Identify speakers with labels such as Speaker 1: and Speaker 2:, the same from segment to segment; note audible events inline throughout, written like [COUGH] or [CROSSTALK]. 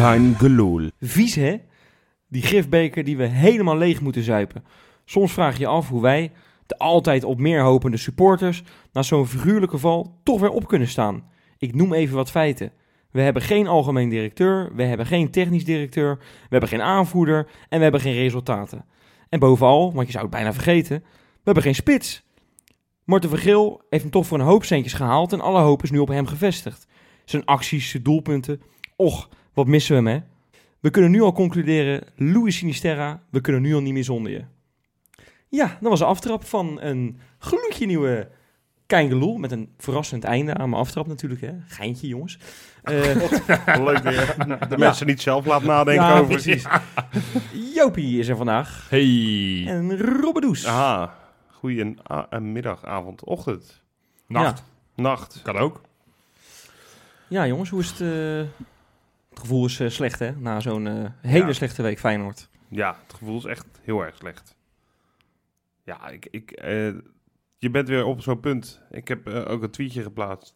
Speaker 1: Kein gelul.
Speaker 2: Vies, hè? Die gifbeker die we helemaal leeg moeten zuipen. Soms vraag je je af hoe wij, de altijd op meer hopende supporters, na zo'n figuurlijke val toch weer op kunnen staan. Ik noem even wat feiten. We hebben geen algemeen directeur, we hebben geen technisch directeur, we hebben geen aanvoerder en we hebben geen resultaten. En bovenal, want je zou het bijna vergeten, we hebben geen spits. Morten Vergeel heeft hem toch voor een hoop centjes gehaald en alle hoop is nu op hem gevestigd. Zijn acties, zijn doelpunten, och, wat missen we hem, hè? We kunnen nu al concluderen, Louis Sinisterra, we kunnen nu al niet meer zonder je. Ja, dat was de aftrap van een gloedje nieuwe Keingeloel. Met een verrassend einde aan mijn aftrap natuurlijk, hè. Geintje, jongens. Eh, [LAUGHS]
Speaker 1: Leuk weer. [LAUGHS] De mensen niet zelf laat nadenken
Speaker 2: ja,
Speaker 1: over.
Speaker 2: precies. [LAUGHS] Jopie is er vandaag.
Speaker 3: Hey.
Speaker 2: En Robbedoes.
Speaker 1: Aha. Goeie a- eh, middag, avond, ochtend,
Speaker 3: Nacht.
Speaker 1: nacht.
Speaker 3: Kan ook.
Speaker 2: Ja, jongens, hoe is het? eh, het gevoel is eh, slecht, hè? Na zo'n eh, hele
Speaker 1: Ja.
Speaker 2: slechte week Feyenoord.
Speaker 1: Ja, het gevoel is echt heel erg slecht. Ja, ik, ik, eh, je bent weer op zo'n punt. Ik heb ook een tweetje geplaatst.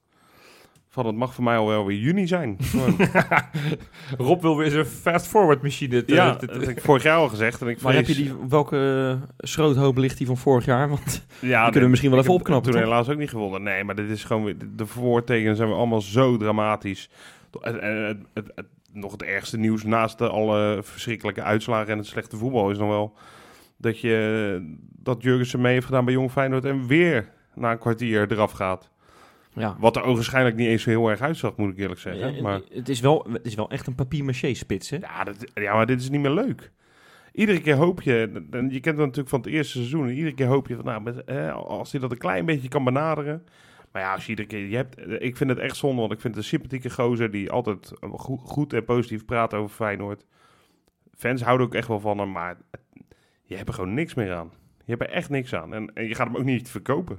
Speaker 1: Van het mag voor mij al wel weer juni zijn. [LAUGHS] [LAUGHS]
Speaker 3: Rob wil weer zijn fast-forward machine. te-
Speaker 1: ja,
Speaker 3: te- te-
Speaker 1: dat heb ik vorig jaar al gezegd. En ik
Speaker 2: Maar heb je die, welke schroothoop ligt die van vorig jaar? Want
Speaker 1: Ja,
Speaker 2: kunnen we misschien wel
Speaker 1: ik
Speaker 2: even
Speaker 1: heb
Speaker 2: opknappen,
Speaker 1: Toen helaas ook niet gewonnen. Nee, maar dit is gewoon weer... De voortekenen zijn weer allemaal zo dramatisch. En, en het, het, het- nog het ergste nieuws naast de alle verschrikkelijke uitslagen en het slechte voetbal is nog wel... Dat, je, dat Jurgensen mee heeft gedaan bij Jong Feyenoord en weer na een kwartier eraf gaat.
Speaker 2: ja,
Speaker 1: Wat er ogenschijnlijk niet eens zo heel erg uitzag, moet ik eerlijk zeggen.
Speaker 2: Ja,
Speaker 1: Maar,
Speaker 2: het, is wel, het is wel echt een papier-maché spits, hè?
Speaker 1: ja, dat, ja, maar dit is niet meer leuk. Iedere keer hoop je, en je kent het natuurlijk van het eerste seizoen, en iedere keer hoop je van, nou, met, hè, als hij dat een klein beetje kan benaderen. Maar ja, als je iedere keer, je hebt, ik vind het echt zonde, want ik vind het een sympathieke gozer die altijd goed, goed en positief praat over Feyenoord. Fans houden ook echt wel van hem, maar je hebt er gewoon niks meer aan. Je hebt er echt niks aan. En, en je gaat hem ook niet verkopen.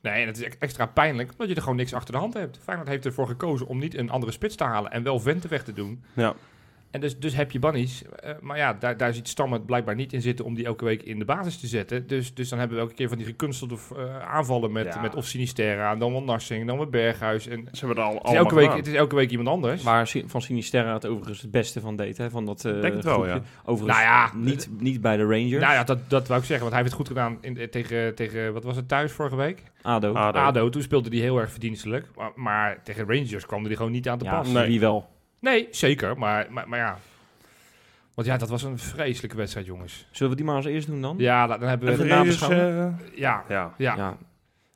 Speaker 3: Nee, en het is e- extra pijnlijk omdat je er gewoon niks achter de hand hebt. Feyenoord heeft ervoor gekozen om niet een andere spits te halen en wel Vente weg te doen.
Speaker 1: Ja.
Speaker 3: En dus, dus heb je Bannies. Eh, maar ja, daar, daar ziet Stam het blijkbaar niet in zitten om die elke week in de basis te zetten. Dus, dus dan hebben we elke keer van die gekunstelde eh, aanvallen met,
Speaker 1: Ja.
Speaker 3: met of Sinisterra, dan wel Narsing, dan wel Berghuis. En
Speaker 1: Ze hebben het al
Speaker 3: het, is
Speaker 1: allemaal
Speaker 3: elke week,
Speaker 1: gedaan.
Speaker 3: het is elke week iemand anders.
Speaker 2: Waar Si- van Sinisterra het overigens het beste van deed, hè? Van dat eh
Speaker 1: Denk het wel, ja.
Speaker 2: Overigens
Speaker 3: Nou ja,
Speaker 2: niet, niet bij de Rangers.
Speaker 3: nou ja, dat, dat wou ik zeggen, want hij heeft het goed gedaan in, tegen, tegen, wat was het thuis vorige week?
Speaker 2: ADO.
Speaker 1: ADO.
Speaker 3: ADO, toen speelde hij heel erg verdienstelijk. Maar, maar tegen Rangers kwam hij gewoon niet aan te
Speaker 2: ja,
Speaker 3: pas.
Speaker 1: Nee.
Speaker 2: wie wel.
Speaker 3: Nee, zeker. Maar, maar, maar ja. Want ja, dat was een vreselijke wedstrijd, jongens.
Speaker 2: Zullen we die maar als eerst doen dan?
Speaker 3: Ja, dan hebben we...
Speaker 2: na-
Speaker 1: Rangers,
Speaker 2: nabeschouwen?
Speaker 1: eh,
Speaker 3: Ja,
Speaker 1: ja.
Speaker 3: ja.
Speaker 2: Ja.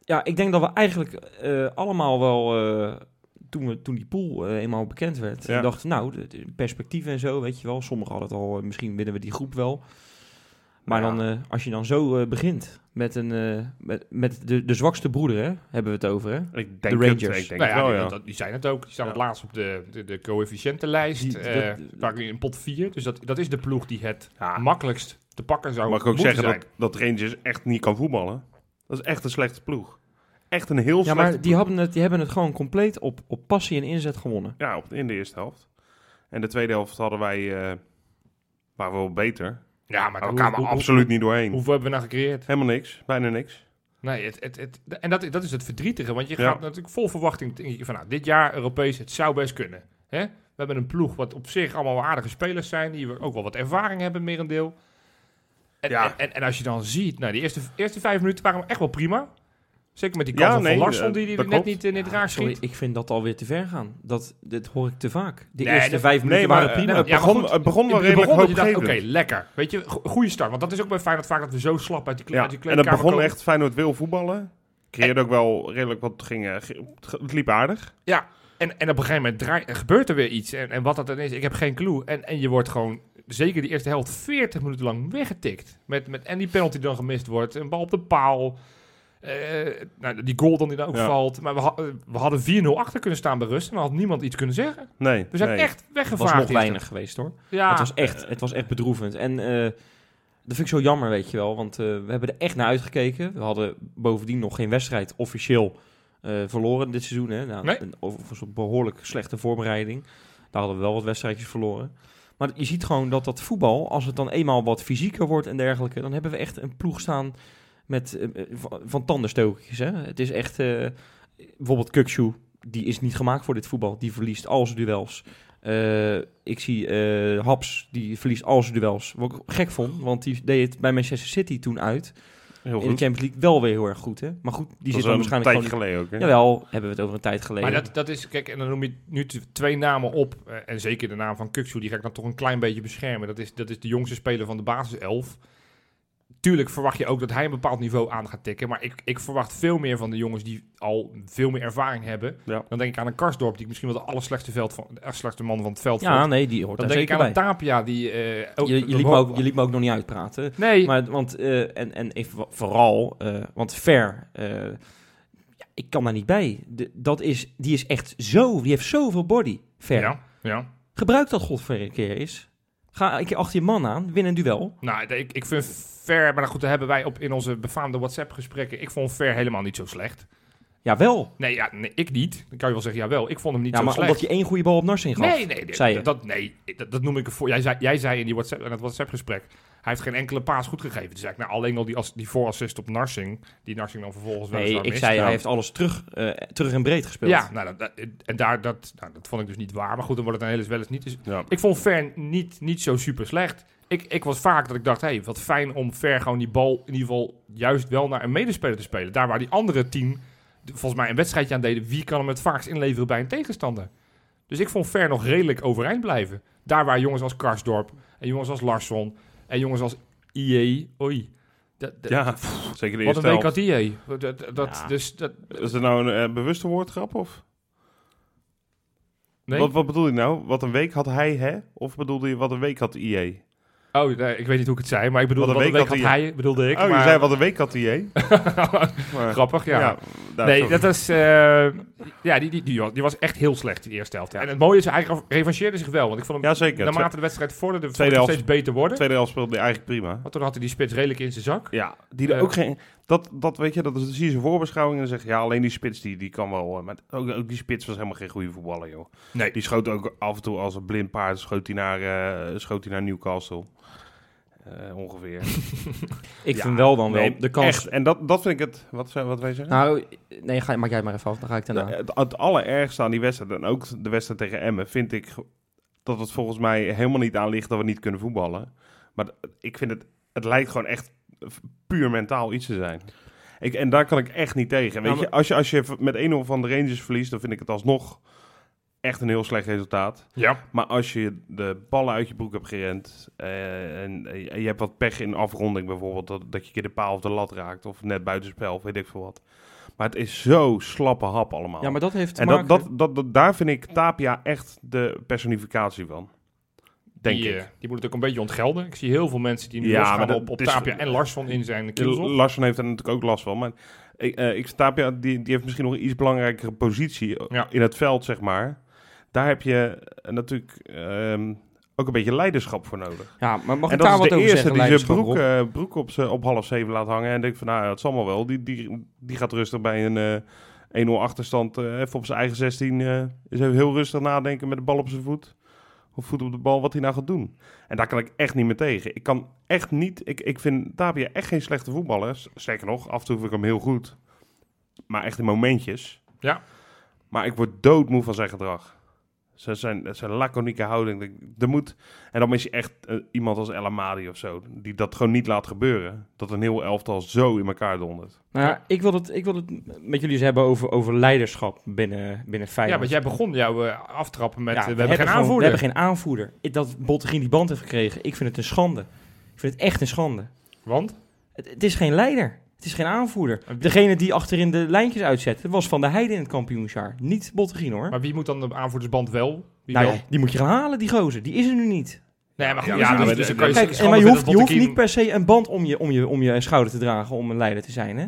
Speaker 2: Ja, ik denk dat we eigenlijk eh, allemaal wel, eh, toen, we, toen die pool eh, eenmaal bekend werd,
Speaker 1: Ja.
Speaker 2: dachten, nou, de, de perspectieven en zo, weet je wel. Sommigen hadden het al, misschien winnen we die groep wel. Maar
Speaker 1: Ja.
Speaker 2: dan, eh, als je dan zo eh, begint met, een, eh, met, met de, de zwakste broeder, hè, hebben we het over, hè?
Speaker 1: Ik denk
Speaker 2: De
Speaker 1: het,
Speaker 2: Rangers.
Speaker 1: ik denk
Speaker 3: nou
Speaker 1: het
Speaker 3: ja,
Speaker 1: wel,
Speaker 3: die,
Speaker 1: ja.
Speaker 3: dat- die zijn het ook. Die staan
Speaker 1: Ja.
Speaker 3: het laatst op de, de, de coëfficiëntenlijst.
Speaker 2: Die-
Speaker 3: eh in pot 4. Dus dat, dat is de ploeg die het
Speaker 1: Ja.
Speaker 3: makkelijkst te pakken zou
Speaker 1: Mag ik ook zeggen
Speaker 3: zijn.
Speaker 1: dat, dat Rangers echt niet kan voetballen? Dat is echt een slechte ploeg. Echt een heel
Speaker 2: Ja,
Speaker 1: slechte
Speaker 2: maar die,
Speaker 1: ploeg.
Speaker 2: hadden het, die hebben het gewoon compleet op, op passie en inzet gewonnen.
Speaker 1: Ja, op, in de eerste helft. En de tweede helft hadden wij... eh waren we wel beter.
Speaker 3: Ja, maar
Speaker 1: we
Speaker 3: hoe-
Speaker 1: kwamen
Speaker 3: hoe-
Speaker 1: absoluut niet doorheen.
Speaker 3: Hoeveel hebben we nou gecreëerd?
Speaker 1: Helemaal niks. Bijna niks.
Speaker 3: Nee, het, het, het, en dat, dat is het verdrietige. Want je
Speaker 1: Ja.
Speaker 3: gaat natuurlijk vol verwachting van nou, dit jaar Europees, het zou best kunnen. Hè? We hebben een ploeg wat op zich allemaal wel aardige spelers zijn, die ook wel wat ervaring hebben, merendeel. En,
Speaker 1: Ja.
Speaker 3: en, en, en als je dan ziet, nou, die eerste, eerste vijf minuten waren echt wel prima. Zeker met die
Speaker 1: Ja,
Speaker 3: kans van
Speaker 1: nee,
Speaker 3: Larsson,
Speaker 1: eh,
Speaker 3: die, die
Speaker 1: dat
Speaker 3: net
Speaker 1: klopt.
Speaker 3: niet in het raar
Speaker 2: Sorry,
Speaker 3: schiet.
Speaker 2: ik vind dat alweer te ver gaan. Dat, dit hoor ik te vaak. De
Speaker 3: Nee,
Speaker 2: eerste
Speaker 3: dat-
Speaker 2: vijf minuten
Speaker 1: maar,
Speaker 2: waren prima.
Speaker 1: het,
Speaker 3: Ja,
Speaker 1: begon,
Speaker 3: goed,
Speaker 1: het begon wel redelijk
Speaker 3: dat Oké, lekker. Weet je, go- goede start. Want dat is ook bij Feyenoord vaak dat we zo slap uit die,
Speaker 1: Ja,
Speaker 3: uit die
Speaker 1: en het
Speaker 3: kleedkamer
Speaker 1: begon
Speaker 3: komen.
Speaker 1: echt Feyenoord wil voetballen. Creëerde ook wel redelijk wat ging, eh, het liep aardig.
Speaker 3: Ja, en, en op een gegeven moment draai, gebeurt er weer iets. En, en wat dat dan is, ik heb geen clue. En, en je wordt gewoon, zeker die eerste helft, 40 minuten lang weggetikt. Met, met, en die penalty dan gemist wordt, een bal op de paal. Eh, nou, die goal dan die daar ook
Speaker 1: Ja.
Speaker 3: valt. Maar we, ha- we hadden 4-0 achter kunnen staan bij rust. En dan had niemand iets kunnen zeggen.
Speaker 1: Nee,
Speaker 3: We zijn
Speaker 1: nee.
Speaker 3: echt
Speaker 2: Het
Speaker 3: weggevaagd.
Speaker 2: was nog weinig geweest hoor.
Speaker 3: Ja,
Speaker 2: het, was echt, het was echt bedroevend. En eh, dat vind ik zo jammer, weet je wel. Want eh, we hebben er echt naar uitgekeken. We hadden bovendien nog geen wedstrijd officieel eh, verloren dit seizoen. Hè? Nou,
Speaker 3: Nee.
Speaker 2: Een overigens een behoorlijk slechte voorbereiding. Daar hadden we wel wat wedstrijdjes verloren. Maar je ziet gewoon dat dat voetbal, als het dan eenmaal wat fysieker wordt en dergelijke, dan hebben we echt een ploeg staan met, eh, van, van tandenstokertjes. Hè? Het is echt, eh, bijvoorbeeld Kukshoe, die is niet gemaakt voor dit voetbal. Die verliest al zijn duels. Eh, ik zie eh, Haps, die verliest al zijn duels. Wat ik gek vond, want die deed het bij Manchester City toen uit.
Speaker 1: Heel
Speaker 2: In de
Speaker 1: goed.
Speaker 2: Champions League wel weer heel erg goed, hè? Maar goed, die zit dan
Speaker 1: een
Speaker 2: waarschijnlijk
Speaker 1: tijdje
Speaker 2: gewoon...
Speaker 1: geleden ook. Hè?
Speaker 2: Jawel, hebben we het over een tijd geleden.
Speaker 3: Maar dat, dat is, kijk, en dan noem je nu twee namen op. en zeker de naam van Kuksu, die ga ik dan toch een klein beetje beschermen. Dat is, dat is de jongste speler van de basiself. Tuurlijk verwacht je ook dat hij een bepaald niveau aan gaat tikken. Maar ik, ik verwacht veel meer van de jongens die al veel meer ervaring hebben.
Speaker 1: Ja.
Speaker 3: Dan denk ik aan een Karsdorp, die misschien wel de allerslechtste, veld van, de slechtste man van het veld
Speaker 2: ja,
Speaker 3: vond.
Speaker 2: nee, die hoort
Speaker 3: Dan denk ik aan
Speaker 2: bij.
Speaker 3: een Tapia die... eh, ook-
Speaker 2: Je, je, liet me ook, je liet me ook nog niet uitpraten.
Speaker 3: Nee,
Speaker 2: Maar, want, eh, en, en even, vooral, eh, want Ver, ja, ik kan daar niet bij. De, dat is, die is echt zo, die heeft zoveel body, Ver.
Speaker 3: ja, ja.
Speaker 2: Gebruik dat godver een keer eens. Ga een keer achter je man aan, win een duel.
Speaker 3: Nou, ik, ik vind Ver, maar goed, dat hebben wij op in onze befaamde WhatsApp-gesprekken. Ik vond Ver helemaal niet zo slecht.
Speaker 2: Jawel.
Speaker 3: Nee, ja, nee, ik niet. Dan kan je wel zeggen, jawel, ik vond hem niet
Speaker 2: Ja,
Speaker 3: zo
Speaker 2: maar
Speaker 3: slecht.
Speaker 2: omdat je één goede bal op Narsing gaf.
Speaker 3: Nee, nee, nee,
Speaker 2: zei je.
Speaker 3: dat, nee dat, dat noem ik voor. Jij zei, jij zei in, die WhatsApp, in het WhatsApp-gesprek, hij heeft geen enkele paas goed gegeven. Dus eigenlijk, nou, alleen al die, as, die voorassist op Narsing, die Narsing dan vervolgens wel
Speaker 2: Nee,
Speaker 3: eens
Speaker 2: ik
Speaker 3: mist.
Speaker 2: zei, hij heeft alles terug, eh, terug en breed gespeeld.
Speaker 3: Ja, nou, dat, dat- en daar, dat, nou, dat vond ik dus niet waar. Maar goed, dan wordt het een hele wel eens niet. Dus
Speaker 1: Ja.
Speaker 3: ik vond Ver niet, niet zo super slecht. Ik, ik was vaak dat ik dacht, hey, wat fijn om Ver gewoon die bal in ieder geval juist wel naar een medespeler te spelen. Daar waar die andere tien de- volgens mij een wedstrijdje aan deden. Wie kan hem het vaakst inleveren bij een tegenstander? Dus ik vond Ver nog redelijk overeind blijven. Daar waar jongens als Karsdorp en jongens als Larsson en jongens als IE, oei. Dat, dat-
Speaker 1: Ja, pff, zeker de
Speaker 3: wat een
Speaker 1: eerste
Speaker 3: week had IE. Dat, dat,
Speaker 2: Ja.
Speaker 3: dus, dat,
Speaker 1: Is het nou een eh, bewuste woordgrap? Of?
Speaker 3: nee?
Speaker 1: Wat, wat bedoel je nou? Wat een week had hij, hè? Of bedoelde je wat een week had IE?
Speaker 3: Oh, nee, ik weet niet hoe ik het zei, maar ik bedoel,
Speaker 1: Wat
Speaker 3: wat
Speaker 1: een week had
Speaker 3: had hij, bedoelde ik.
Speaker 1: oh, je zei wat een week had IE? [LAUGHS] Maar-
Speaker 3: Grappig, ja. nee,
Speaker 1: sorry.
Speaker 3: dat is... eh, ja, die, die, die, was- die was echt heel slecht in de eerste helft.
Speaker 1: Ja.
Speaker 3: En het mooie is, hij revancheerde zich wel. Want ik vond hem,
Speaker 1: Ja, zeker.
Speaker 3: naarmate de wedstrijd vorderde,
Speaker 1: Tweede helft.
Speaker 3: steeds beter worden.
Speaker 1: tweede helft speelde hij eigenlijk prima.
Speaker 3: Want toen had hij die spits redelijk in zijn zak.
Speaker 1: Ja, die
Speaker 3: Eh.
Speaker 1: ook geen... Dat, dat weet je, dat is, zie je zijn voorbeschouwing en dan zeg je, ja, alleen die spits die, die kan wel... eh, Maar ook, ook die spits was helemaal geen goede voetballer, joh.
Speaker 3: Nee.
Speaker 1: Die schoot ook af en toe als een blind paard, schoot hij naar, eh, schoot hij naar Newcastle. Eh, ongeveer. [LAUGHS]
Speaker 2: Ik
Speaker 1: Ja,
Speaker 2: vind wel dan wel de kans...
Speaker 1: Echt, en dat, dat vind ik het... Wat, wat wij zeggen?
Speaker 2: Nou, nee, ga, maak jij maar even af, dan ga ik daarna.
Speaker 1: De- het, het allerergste aan die wedstrijd, en ook de wedstrijd tegen Emmen, vind ik dat het volgens mij helemaal niet aan ligt dat we niet kunnen voetballen. Maar ik vind het, het lijkt gewoon echt puur mentaal iets te zijn. Ik, en daar kan ik echt niet tegen. Weet
Speaker 2: Nou,
Speaker 1: je, als je, als je met 1-0 van de Rangers verliest, dan vind ik het alsnog echt een heel slecht resultaat.
Speaker 3: Ja.
Speaker 1: Maar als je de ballen uit je broek hebt gerend eh, en, en je hebt wat pech in afronding bijvoorbeeld, dat, dat je een keer de paal of de lat raakt of net buitenspel of weet ik veel wat. Maar het is zo slappe hap allemaal.
Speaker 2: ja, maar dat heeft te
Speaker 1: en
Speaker 2: maken...
Speaker 1: dat, dat, dat, dat- daar vind ik Tapia echt de personificatie van. Denk
Speaker 3: die,
Speaker 1: ik.
Speaker 3: eh, die moet het ook een beetje ontgelden. Ik zie heel veel mensen die nu
Speaker 1: Ja,
Speaker 3: losgaan
Speaker 1: maar dat-
Speaker 3: op, op
Speaker 1: is-
Speaker 3: Tapia en Larsson in zijn kielzog.
Speaker 1: Larsson heeft er natuurlijk ook last van. Maar ik, eh, ik, Tapia die, die heeft misschien nog een iets belangrijkere positie
Speaker 3: Ja.
Speaker 1: in het veld, zeg maar. Daar heb je eh, natuurlijk ehm, ook een beetje leiderschap voor nodig.
Speaker 2: Ja, maar mag
Speaker 1: en
Speaker 2: ik daar
Speaker 1: dat is
Speaker 2: wat
Speaker 1: de
Speaker 2: over
Speaker 1: eerste
Speaker 2: zeggen,
Speaker 1: die zijn broek, eh, broek op, z'n- op half zeven laat hangen. En denkt van, nou, het zal maar wel. Die, die, die gaat rustig bij een eh 1-0 achterstand eh, even op zijn eigen 16. eh is even heel rustig nadenken met de bal op zijn voet. Of voet op de bal, wat hij nou gaat doen. En daar kan ik echt niet meer tegen. Ik kan echt niet... Ik, ik vind Tapia echt geen slechte voetballer. Sterker nog, af en toe vind ik hem heel goed. Maar echt in momentjes.
Speaker 3: Ja.
Speaker 1: Maar ik word doodmoe van zijn gedrag. Zijn, zijn, zijn laconieke houding. Er moet, en dan is hij echt eh, iemand als El Amadi of zo. Die dat gewoon niet laat gebeuren. Dat een heel elftal zo in elkaar dondert.
Speaker 2: Nou ja, ik wil, het, ik wil het met jullie eens hebben over, over leiderschap binnen, binnen
Speaker 3: Ja,
Speaker 2: Feyenoord.
Speaker 3: want jij begon jouw eh, aftrappen met...
Speaker 2: Ja,
Speaker 3: eh, we, hebben geen
Speaker 2: gewoon-
Speaker 3: aanvoerder.
Speaker 2: We hebben geen aanvoerder. Ik- Dat Bottegien die band heeft gekregen, ik vind het een schande. Ik vind het echt een schande.
Speaker 3: Want?
Speaker 2: Het, het is geen leider. Het is geen aanvoerder. Degene die achterin de lijntjes uitzette, was Van der Heijden in het kampioensjaar. Niet Bottegien hoor.
Speaker 3: Maar wie moet dan de aanvoerdersband wel? Wie
Speaker 2: nou
Speaker 3: wel?
Speaker 2: ja, die moet je gaan halen, die gozer. Die is er nu niet.
Speaker 3: Nee, maar goed,
Speaker 1: Ja,
Speaker 3: ja, dus,
Speaker 1: de-
Speaker 3: dus
Speaker 1: de-
Speaker 3: je
Speaker 2: Kijk, maar hoeft, je hoeft niet per se een band om je, om, je, om je schouder te dragen om een leider te zijn. Hè?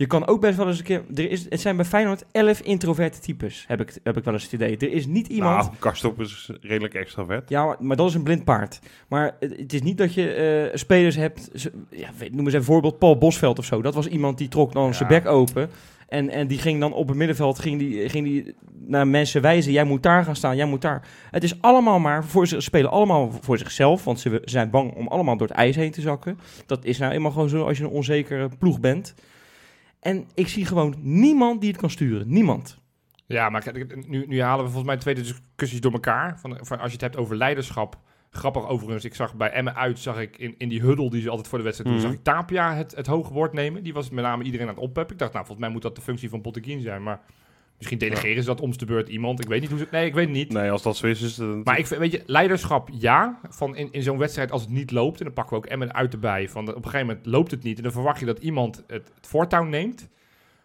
Speaker 2: Je kan ook best wel eens een keer... Er is, het zijn bij Feyenoord 11 introverte types, heb ik, heb ik wel eens het idee. Er is niet iemand...
Speaker 1: Nou, Karstop is redelijk extravert.
Speaker 2: Ja, maar, maar dat is een blind paard. Maar het, het is niet dat je eh, spelers hebt... ze- Ja, noem eens een voorbeeld, Paul Bosveld of zo. Dat was iemand die trok dan
Speaker 1: Ja.
Speaker 2: zijn bek open. En, en die ging dan op het middenveld ging die, ging die naar mensen wijzen. Jij moet daar gaan staan, jij moet daar. Het is allemaal maar voor ze spelen allemaal voor zichzelf. Want ze zijn bang om allemaal door het ijs heen te zakken. Dat is nou eenmaal gewoon zo als je een onzekere ploeg bent. En ik zie gewoon niemand die het kan sturen. Niemand.
Speaker 3: Ja, maar kijk, nu, nu halen we volgens mij twee discussies door elkaar. Van, van als je het hebt over leiderschap. Grappig overigens, ik zag bij Emmen uit, zag ik in, in die huddle die ze altijd voor de wedstrijd doen,
Speaker 1: Mhm.
Speaker 3: zag ik Tapia het, het hoge woord nemen. Die was met name iedereen aan het oppeppen. Ik dacht, nou, volgens mij moet dat de functie van Botteguin zijn. Maar misschien delegeren ze dat om de beurt iemand. Ik weet niet hoe ze... Nee, ik weet het niet.
Speaker 1: Nee, als dat zo is, is het...
Speaker 3: Maar ik vind, weet je, leiderschap ja. Van in, in zo'n wedstrijd als het niet loopt. En dan pakken we ook Emmen uit erbij. Van op een gegeven moment loopt het niet. En dan verwacht je dat iemand het, het voortouw neemt.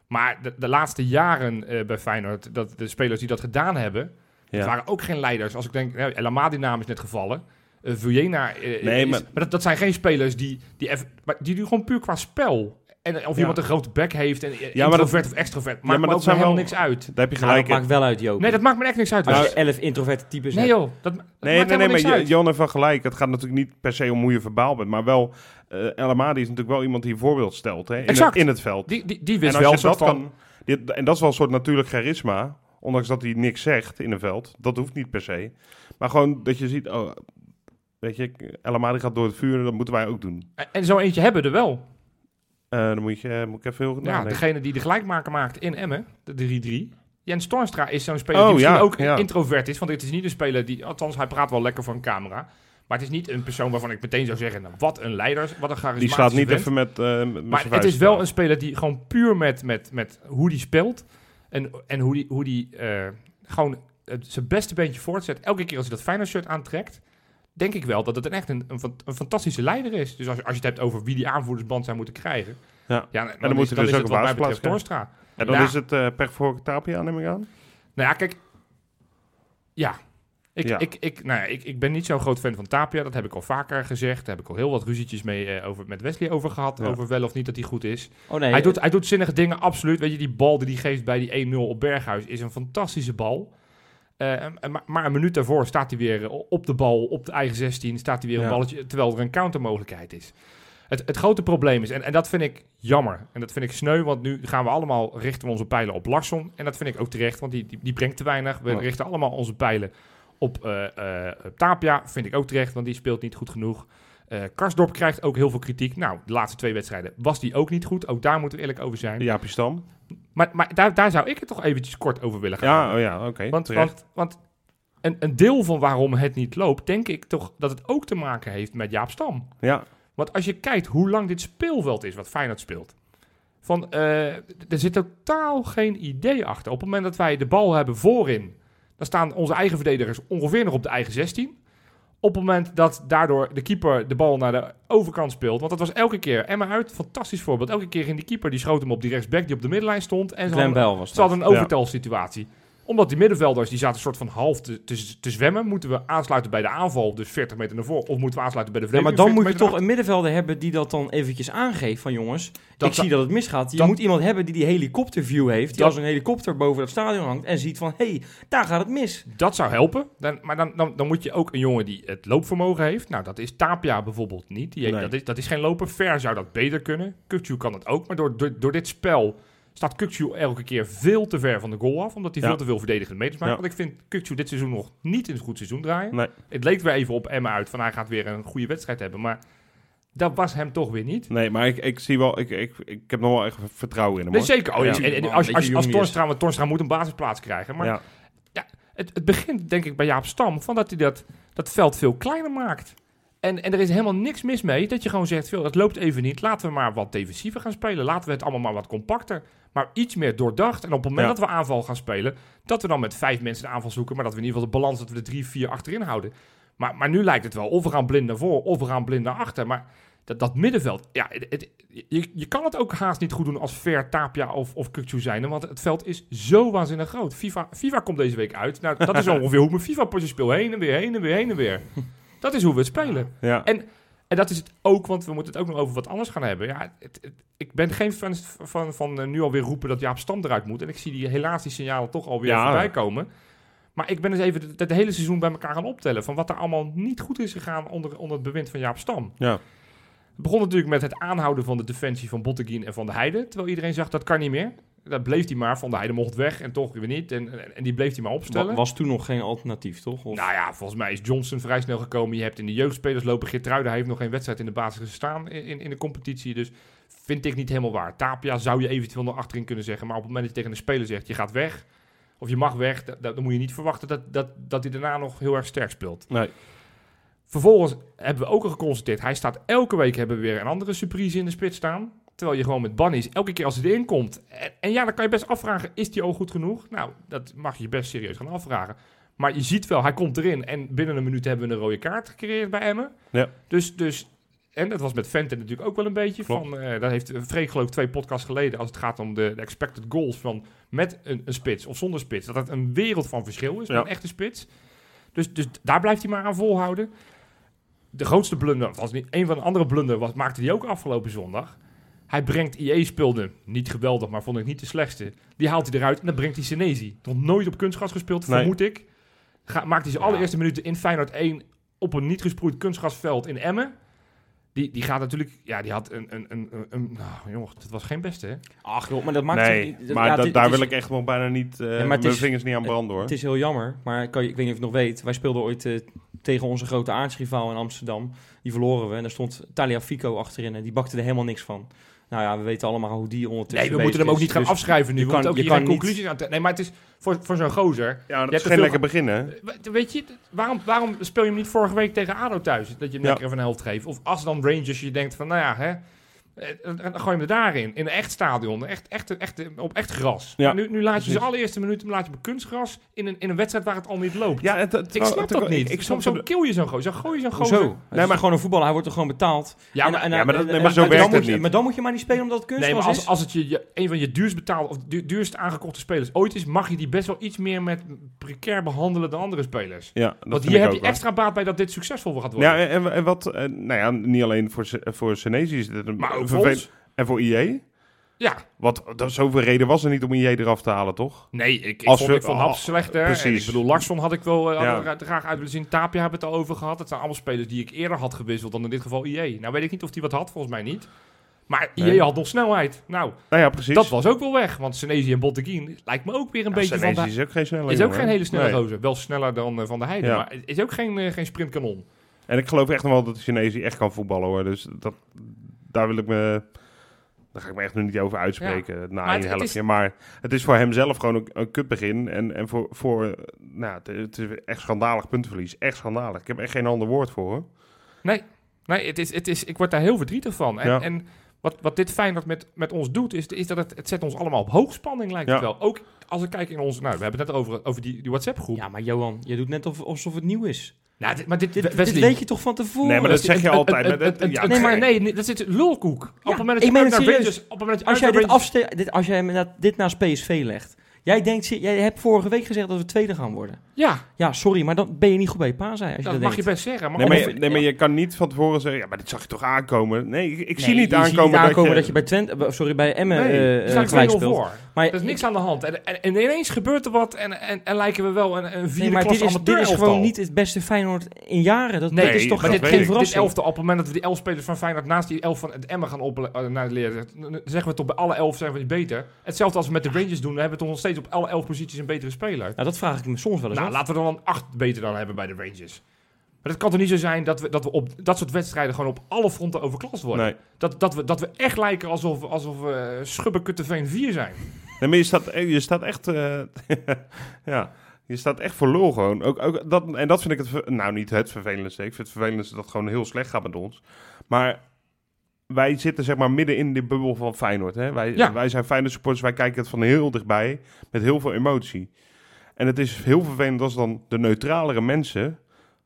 Speaker 3: Maar de, de laatste jaren eh, bij Feyenoord, dat de spelers die dat gedaan hebben,
Speaker 1: ja.
Speaker 3: waren ook geen leiders. Als ik denk, nou, El Amadi naam is net gevallen. Uh, Vujena, eh,
Speaker 1: Nee,
Speaker 3: is-
Speaker 1: maar-
Speaker 3: dat, dat zijn geen spelers die, die, even, maar die doen gewoon puur qua spel. En of
Speaker 1: Ja.
Speaker 3: iemand een grote bek heeft, en
Speaker 1: maar
Speaker 3: introvert
Speaker 1: dat-
Speaker 3: of extrovert, maakt
Speaker 1: maar dat zijn
Speaker 3: helemaal
Speaker 1: wel-
Speaker 3: niks uit.
Speaker 1: Daar heb je
Speaker 2: Nou,
Speaker 1: gelijk
Speaker 2: dat
Speaker 1: in.
Speaker 2: maakt wel uit, Joop.
Speaker 3: Nee, dat maakt me echt niks uit.
Speaker 2: Als
Speaker 3: Dus-
Speaker 2: je 11 introverte types
Speaker 3: nee joh, dat, dat
Speaker 1: Nee,
Speaker 3: maakt
Speaker 1: nee, nee, maar. Jan heeft wel gelijk. Het gaat natuurlijk niet per se om hoe je verbaal bent, maar wel... eh El Amadi is natuurlijk wel iemand die een voorbeeld stelt hè, in,
Speaker 3: Exact.
Speaker 1: het, in het veld.
Speaker 3: Die, die, die
Speaker 1: en
Speaker 3: wist
Speaker 1: als
Speaker 3: wel
Speaker 1: dat
Speaker 3: van...
Speaker 1: kan... en dat is wel een soort natuurlijk charisma, ondanks dat hij niks zegt in een veld. Dat hoeft niet per se. Maar gewoon dat je ziet, oh, weet je, El Amadi gaat door het vuur, dat moeten wij ook doen.
Speaker 3: En- En zo eentje hebben we er wel.
Speaker 1: Eh, dan moet, je, moet ik even heel goed
Speaker 3: Ja, degene die de gelijkmaker maakt in Emmen, de 3-3. Jens Toornstra is zo'n speler
Speaker 1: Oh,
Speaker 3: die misschien
Speaker 1: ja,
Speaker 3: ook
Speaker 1: ja.
Speaker 3: introvert is. Want het is niet een speler die... Althans, hij praat wel lekker voor een camera. Maar het is niet een persoon waarvan ik meteen zou zeggen... Nou, wat een leider, wat een charismatische
Speaker 1: Die slaat niet
Speaker 3: vent.
Speaker 1: even met, eh met
Speaker 3: Maar het is wel een speler die gewoon puur met, met, met hoe die speelt... en, en hoe die, hoe die eh, gewoon het, zijn beste beentje voortzet... elke keer als hij dat Feyenoord shirt aantrekt... denk ik wel dat het een echt een, een, fan- een fantastische leider is. Dus als, je- als je het hebt over wie die aanvoerdersband zou moeten krijgen...
Speaker 1: Ja.
Speaker 3: Ja,
Speaker 1: dan moet
Speaker 3: is,
Speaker 1: hij
Speaker 3: dan
Speaker 1: dus ook basisplaats
Speaker 3: betreft Toornstra.
Speaker 1: En dan
Speaker 3: Ja.
Speaker 1: is het eh pech voor Tapia, neem ik aan.
Speaker 3: Nou ja, kijk. Ja. Ik,
Speaker 1: Ja.
Speaker 3: Ik, ik, nou ja, ik, ik ben niet zo'n groot fan van Tapia. Dat heb ik al vaker gezegd. Daar heb ik al heel wat ruzietjes mee eh, over, met Wesley over gehad.
Speaker 1: Ja.
Speaker 3: Over wel of niet dat hij goed is.
Speaker 2: Oh nee,
Speaker 3: hij, doet, hij doet zinnige dingen, absoluut. Weet je, die bal die hij geeft bij die 1-0 op Berghuis is een fantastische bal. Eh, maar, een minuut daarvoor staat hij weer op de bal, op de eigen 16. Staat hij weer een balletje, terwijl er een countermogelijkheid is. Het, het grote probleem is, en, en dat vind ik jammer. En dat vind ik sneu, want nu gaan we allemaal richten onze pijlen op Larsson. En dat vind ik ook terecht, want die, die, die brengt te weinig. We richten allemaal onze pijlen op eh, eh, Tapia. Vind ik ook terecht, want die speelt niet goed genoeg. Eh Karsdorp krijgt ook heel veel kritiek. Nou, de laatste twee wedstrijden was die ook niet goed. Ook daar moeten we eerlijk over zijn.
Speaker 1: Jaapie Stam.
Speaker 3: Maar, maar daar, daar zou ik het toch eventjes kort over willen gaan.
Speaker 1: Ja, oh ja, oké.
Speaker 3: want, want een, een deel van waarom het niet loopt, denk ik toch dat het ook te maken heeft met Jaap Stam.
Speaker 1: ja,
Speaker 3: Want als je kijkt hoe lang dit speelveld is wat Feyenoord speelt. Van, eh, er zit totaal geen idee achter. Op het moment dat wij de bal hebben voorin, dan staan onze eigen verdedigers ongeveer nog op de eigen 16. Op het moment dat daardoor de keeper de bal naar de overkant speelt. Want dat was elke keer. Emma uit, fantastisch voorbeeld. Elke keer ging die keeper, die schoot hem op die rechtsback die op de middenlijn stond. En ze hadden,
Speaker 2: was
Speaker 3: ze hadden een overtalsituatie. Omdat die middenvelders, die zaten een soort van half te, te, te zwemmen. Moeten we aansluiten bij de aanval, dus 40 meter naar voren. Of moeten we aansluiten bij de
Speaker 2: Ja, maar
Speaker 3: verdediging,
Speaker 2: dan
Speaker 3: 40
Speaker 2: moet je toch een middenvelder hebben die dat dan eventjes aangeeft van jongens,
Speaker 3: Dat
Speaker 2: ik zie dat het misgaat. Je
Speaker 3: dat-
Speaker 2: moet iemand hebben die die helikopterview heeft, die
Speaker 3: Dat-
Speaker 2: als een helikopter boven het stadion hangt en ziet van, hé, hey, daar gaat het mis.
Speaker 3: Dat zou helpen. Dan, maar dan, dan, dan moet je ook een jongen die het loopvermogen heeft. Nou, dat is Tapia bijvoorbeeld niet. Die heeft,
Speaker 1: Nee.
Speaker 3: dat, is, dat is geen loper. Ver zou dat beter kunnen. Kukcu kan het ook. Maar door, door, door dit spel staat Kukcu elke keer veel te ver van de goal af. Omdat hij
Speaker 1: Ja.
Speaker 3: veel te veel verdedigende meters maakt.
Speaker 1: Ja.
Speaker 3: Want ik vind Kukcu dit seizoen nog niet in een goed seizoen draaien.
Speaker 1: nee,
Speaker 3: Het leek weer even op Emma uit van hij gaat weer een goede wedstrijd hebben. Maar dat was hem toch weer niet.
Speaker 1: nee, maar ik, ik zie wel, ik, ik, ik heb nog wel echt vertrouwen in hem.
Speaker 3: Nee, zeker. Oh,
Speaker 1: Ja.
Speaker 3: en- en- en
Speaker 2: Man,
Speaker 3: als, als, als moet een basisplaats krijgen. Maar
Speaker 1: ja.
Speaker 3: het, het begint denk ik bij Jaap Stam van dat hij dat, dat veld veel kleiner maakt. En, en er is helemaal niks mis mee dat je gewoon zegt, veel, het loopt even niet. Laten we maar wat defensiever gaan spelen. Laten we het allemaal maar wat compacter. Maar iets meer doordacht. En op het moment
Speaker 1: Ja.
Speaker 3: dat we aanval gaan spelen, dat we dan met vijf mensen de aanval zoeken. Maar dat we in ieder geval de balans, dat we de drie, vier achterin houden. Maar, maar nu lijkt het wel, of we gaan blind naar voor, of we gaan blind naar achter. Maar dat, dat middenveld, ja, het, het- je, je kan het ook haast niet goed doen als Ver, Tapia of, of Kukcu zijn. Want het veld is zo waanzinnig groot. FIFA, FIFA komt deze week uit. Nou, dat is [LAUGHS] ongeveer hoe mijn FIFA-potje speel. Heen en weer, heen en weer, heen en weer. Dat is hoe we het spelen.
Speaker 1: Ja.
Speaker 3: En En dat is het ook, want we moeten het ook nog over wat anders gaan hebben. Ja, het, het- ik ben geen fan van, van, van eh, nu alweer roepen dat Jaap Stam eruit moet. En ik zie die, helaas die signalen toch alweer
Speaker 1: Ja.
Speaker 3: voorbij komen. Maar ik ben eens even het, het hele seizoen bij elkaar gaan optellen. Van wat er allemaal niet goed is gegaan onder, onder het bewind van Jaap Stam.
Speaker 1: Ja.
Speaker 3: Het begon natuurlijk met het aanhouden van de defensie van Botteguin en Van de Heide. Terwijl iedereen zag dat kan niet meer. Dat bleef hij maar. Van de Heide mocht weg en toch weer niet. En, en, en die bleef hij maar opstellen.
Speaker 2: Wa- Was toen nog geen alternatief, toch? Of,
Speaker 3: Nou ja, volgens mij is Johnson vrij snel gekomen. Je hebt in de jeugdspelers lopen. Geertruida heeft nog geen wedstrijd in de basis gestaan in, in, in de competitie. Dus vind ik niet helemaal waar. Tapia zou je eventueel nog achterin kunnen zeggen. Maar op het moment dat je tegen een speler zegt, je gaat weg. Of je mag weg. da- da- dan moet je niet verwachten dat, dat, dat hij daarna nog heel erg sterk speelt.
Speaker 1: Nee.
Speaker 3: Vervolgens hebben we ook al geconstateerd. Hij staat elke week hebben we weer een andere surprise in de spits staan. Terwijl je gewoon met Bannies elke keer als hij erin komt. En, en ja, dan kan je best afvragen, is hij al goed genoeg? Nou, dat mag je je best serieus gaan afvragen. Maar je ziet wel, hij komt erin. En binnen een minuut hebben we een rode kaart gecreëerd bij Emmen.
Speaker 1: Ja.
Speaker 3: Dus, dus en dat was met Vente natuurlijk ook wel een beetje.
Speaker 1: Klopt.
Speaker 3: Van, eh dat heeft Freek geloof ik twee podcasts geleden... als het gaat om de, de expected goals van met een, een spits of zonder spits. Dat het een wereld van verschil is
Speaker 1: Ja.
Speaker 3: een echte spits. Dus, dus daar blijft hij maar aan volhouden. De grootste blunder, was niet een van de andere blunder, was, maakte hij ook afgelopen zondag. Hij brengt IE speelde niet geweldig, maar vond ik niet de slechtste. Die haalt hij eruit en dan brengt hij Senezi. Nog nooit op kunstgras gespeeld,
Speaker 1: Nee.
Speaker 3: vermoed ik. Ga, maakt hij zijn
Speaker 2: Ja.
Speaker 3: allereerste minuten in Feyenoord 1 op een niet gesproeid kunstgrasveld in Emmen. Die, die gaat natuurlijk, ja, die had een, een, een, een, nou jongens, dat was geen beste hè.
Speaker 2: Ach joh, maar dat maakt...
Speaker 1: Nee,
Speaker 2: het-
Speaker 1: maar
Speaker 2: ja,
Speaker 1: daar
Speaker 2: is-
Speaker 1: wil ik echt nog bijna niet eh,
Speaker 2: maar het
Speaker 1: mijn
Speaker 2: is-
Speaker 1: vingers niet aan branden hoor.
Speaker 2: Het is heel jammer, maar kan je, ik weet niet of je het nog weet. Wij speelden ooit eh, tegen onze grote aardsrivaal in Amsterdam. Die verloren we en daar stond Taliafico achterin en die bakte er helemaal niks van. Nou ja, we weten allemaal hoe die ondertussen
Speaker 3: Nee, we moeten hem ook niet gaan
Speaker 2: Dus
Speaker 3: afschrijven nu.
Speaker 2: je kan-
Speaker 3: ook
Speaker 2: je kan
Speaker 3: geen
Speaker 2: niet-
Speaker 3: conclusies aan te- Nee, maar het is voor, voor zo'n gozer.
Speaker 1: Ja, dat
Speaker 3: hebt
Speaker 1: is geen lekker begin hè.
Speaker 3: We- Weet je, waarom, waarom speel je hem niet vorige week tegen ADO thuis? Dat je hem
Speaker 1: Ja.
Speaker 3: lekker even een helft geeft. Of als dan Rangers je denkt van, nou ja, hè, eh, dan gooi je er daarin. In een echt stadion. Echt, echt, echt, op echt gras.
Speaker 1: Ja,
Speaker 3: nu, nu laat je
Speaker 1: precies.
Speaker 3: zijn allereerste minuut laat je op kunstgras. In een, in een wedstrijd waar het al niet loopt.
Speaker 1: Ja, het, het,
Speaker 3: ik snap dat niet.
Speaker 1: Ik,
Speaker 3: Soms zo kill je zo'n gozer. Zo gooi je zo'n gozer.
Speaker 2: Het is
Speaker 1: maar-
Speaker 2: gewoon een voetballer, hij wordt er gewoon betaald.
Speaker 3: Ja,
Speaker 2: En-
Speaker 3: maar,
Speaker 2: en-
Speaker 1: ja, maar dat-
Speaker 2: en-
Speaker 1: nee,
Speaker 2: en-
Speaker 1: maar zo
Speaker 2: en dan
Speaker 1: werkt
Speaker 2: moet
Speaker 1: het
Speaker 2: je-
Speaker 1: niet.
Speaker 2: Maar dan moet je maar niet spelen omdat het
Speaker 3: nee,
Speaker 2: kunstgras
Speaker 3: maar als,
Speaker 2: is.
Speaker 3: als het je, je een van je duurst betaalde of du- duurst aangekochte spelers ooit is, mag je die best wel iets meer met precair behandelen dan andere spelers.
Speaker 1: Ja, dat
Speaker 3: Want hier heb je extra baat bij dat dit succesvol gaat worden.
Speaker 1: Ja, en, en- en wat, eh, nou ja, niet alleen voor, Se- voor Senezi is dit
Speaker 3: maar
Speaker 1: En voor IE?
Speaker 3: Ja,
Speaker 1: Want dat, zoveel reden was er niet om IE eraf te halen, toch?
Speaker 3: Nee, ik, ik
Speaker 1: Als
Speaker 3: vond,
Speaker 1: we-
Speaker 3: ik vond
Speaker 1: oh,
Speaker 3: slechter.
Speaker 1: precies.
Speaker 3: En ik bedoel, Larsson had ik wel eh,
Speaker 1: Ja.
Speaker 3: graag uit willen zien. Tapia hebben we het al over gehad. Het zijn allemaal spelers die ik eerder had gewisseld dan in dit geval IE. Nou weet ik niet of hij wat had, volgens mij niet. Maar IE
Speaker 1: Nee.
Speaker 3: had nog snelheid. Nou,
Speaker 1: Nou ja, precies.
Speaker 3: dat was ook wel weg. Want Senezi en Botteguin lijkt me ook weer een beetje
Speaker 1: Senesi
Speaker 3: van...
Speaker 1: Is ook geen snelle
Speaker 3: is ook
Speaker 1: jongen,
Speaker 3: geen hele snelle
Speaker 1: Nee.
Speaker 3: gozer. Wel sneller dan eh, Van de Heide.
Speaker 1: Ja.
Speaker 3: Maar het is ook geen, eh, geen sprintkanon.
Speaker 1: En ik geloof echt nog wel dat de echt kan voetballen, hoor. Dus dat, daar wil ik me... Daar ga ik me echt nog niet over uitspreken na
Speaker 3: Maar het- het
Speaker 1: helftje. Maar het is voor hem zelf gewoon een, een kutbegin. En, en voor... voor nou, het, het is echt schandalig puntenverlies. Echt schandalig. Ik heb echt geen ander woord voor, hoor.
Speaker 3: Nee, nee het is, het is, ik word daar heel verdrietig van. En,
Speaker 1: Ja.
Speaker 3: en wat, wat dit Feyenoord met, met ons doet, is, is dat het, het zet ons allemaal op hoogspanning, lijkt het
Speaker 1: Ja.
Speaker 3: wel. Ook als ik kijk in onze... Nou, we hebben het net over, over die, die WhatsApp-groep.
Speaker 2: Ja, maar Johan, je doet net of, alsof het nieuw is.
Speaker 3: Nou, dit- maar dit,
Speaker 2: Dit, dit weet je toch van tevoren?
Speaker 1: Nee, maar dat zeg je altijd. ja,
Speaker 3: nee, maar nee, dat zit lulkoek. op het moment dat je naar. Rangers... Op het moment dat je
Speaker 2: Als jij
Speaker 3: naar
Speaker 2: dit, afste dit, als jij dit naast PSV legt. Jij denkt, jij hebt vorige week gezegd dat we tweede gaan worden.
Speaker 3: Ja,
Speaker 2: Ja, sorry, maar dan ben je niet goed bij je pa zijn. Als je
Speaker 3: dat
Speaker 2: dat,
Speaker 3: mag je
Speaker 2: denkt.
Speaker 3: best zeggen. Maar
Speaker 1: Nee, maar,
Speaker 3: of-
Speaker 1: je, nee, maar je kan niet van tevoren zeggen... Ja, maar dit zag je toch aankomen? Nee, ik, ik
Speaker 2: Nee,
Speaker 1: zie niet
Speaker 2: je
Speaker 1: aankomen,
Speaker 2: ziet aankomen
Speaker 1: dat,
Speaker 2: dat je bij Twente, eh, sorry, bij Emmen
Speaker 1: Nee,
Speaker 3: we staan
Speaker 2: gelijk
Speaker 3: 2-0
Speaker 2: speelt.
Speaker 3: voor.
Speaker 2: Maar
Speaker 3: Er is niks aan de hand. En, en, en ineens gebeurt er wat en, en, en lijken we wel een, een
Speaker 2: Nee,
Speaker 3: vierde
Speaker 2: maar dit is, dit is
Speaker 3: amateur
Speaker 2: gewoon niet het beste Feyenoord in jaren. Dat,
Speaker 3: Nee,
Speaker 2: dit is toch
Speaker 1: dat
Speaker 2: geen,
Speaker 1: weet
Speaker 2: geen
Speaker 1: ik.
Speaker 3: Dit
Speaker 2: verrassing.
Speaker 3: elfte, op het moment dat we die elf spelers van Feyenoord naast die elf van het Emmen gaan op, leren, dan zeggen we toch bij alle elf zijn we niet beter. Hetzelfde als we met de Rangers doen, dan hebben we toch nog steeds op alle elf posities een betere speler.
Speaker 2: Nou, dat vraag ik me soms wel eens
Speaker 3: Nou,
Speaker 2: af.
Speaker 3: laten we dan een acht beter dan hebben bij de Rangers. Maar het kan toch niet zo zijn dat we, dat we op dat soort wedstrijden gewoon op alle fronten overklast worden.
Speaker 1: Nee.
Speaker 3: Dat, dat, we, dat we echt lijken alsof, alsof we Schubbekutteveen 4 zijn.
Speaker 1: Nee, maar je staat, je staat echt... eh, [LAUGHS] ja, je staat echt voor lul gewoon. Ook, ook dat, en dat vind ik het... Nou, niet het vervelendste. Ik vind het vervelendste dat het gewoon heel slecht gaat met ons. Maar wij zitten zeg maar midden in de bubbel van Feyenoord. Hè? Wij,
Speaker 3: Ja.
Speaker 1: wij zijn Feyenoord supporters. Wij kijken het van heel dichtbij. Met heel veel emotie. En het is heel vervelend als dan de neutralere mensen...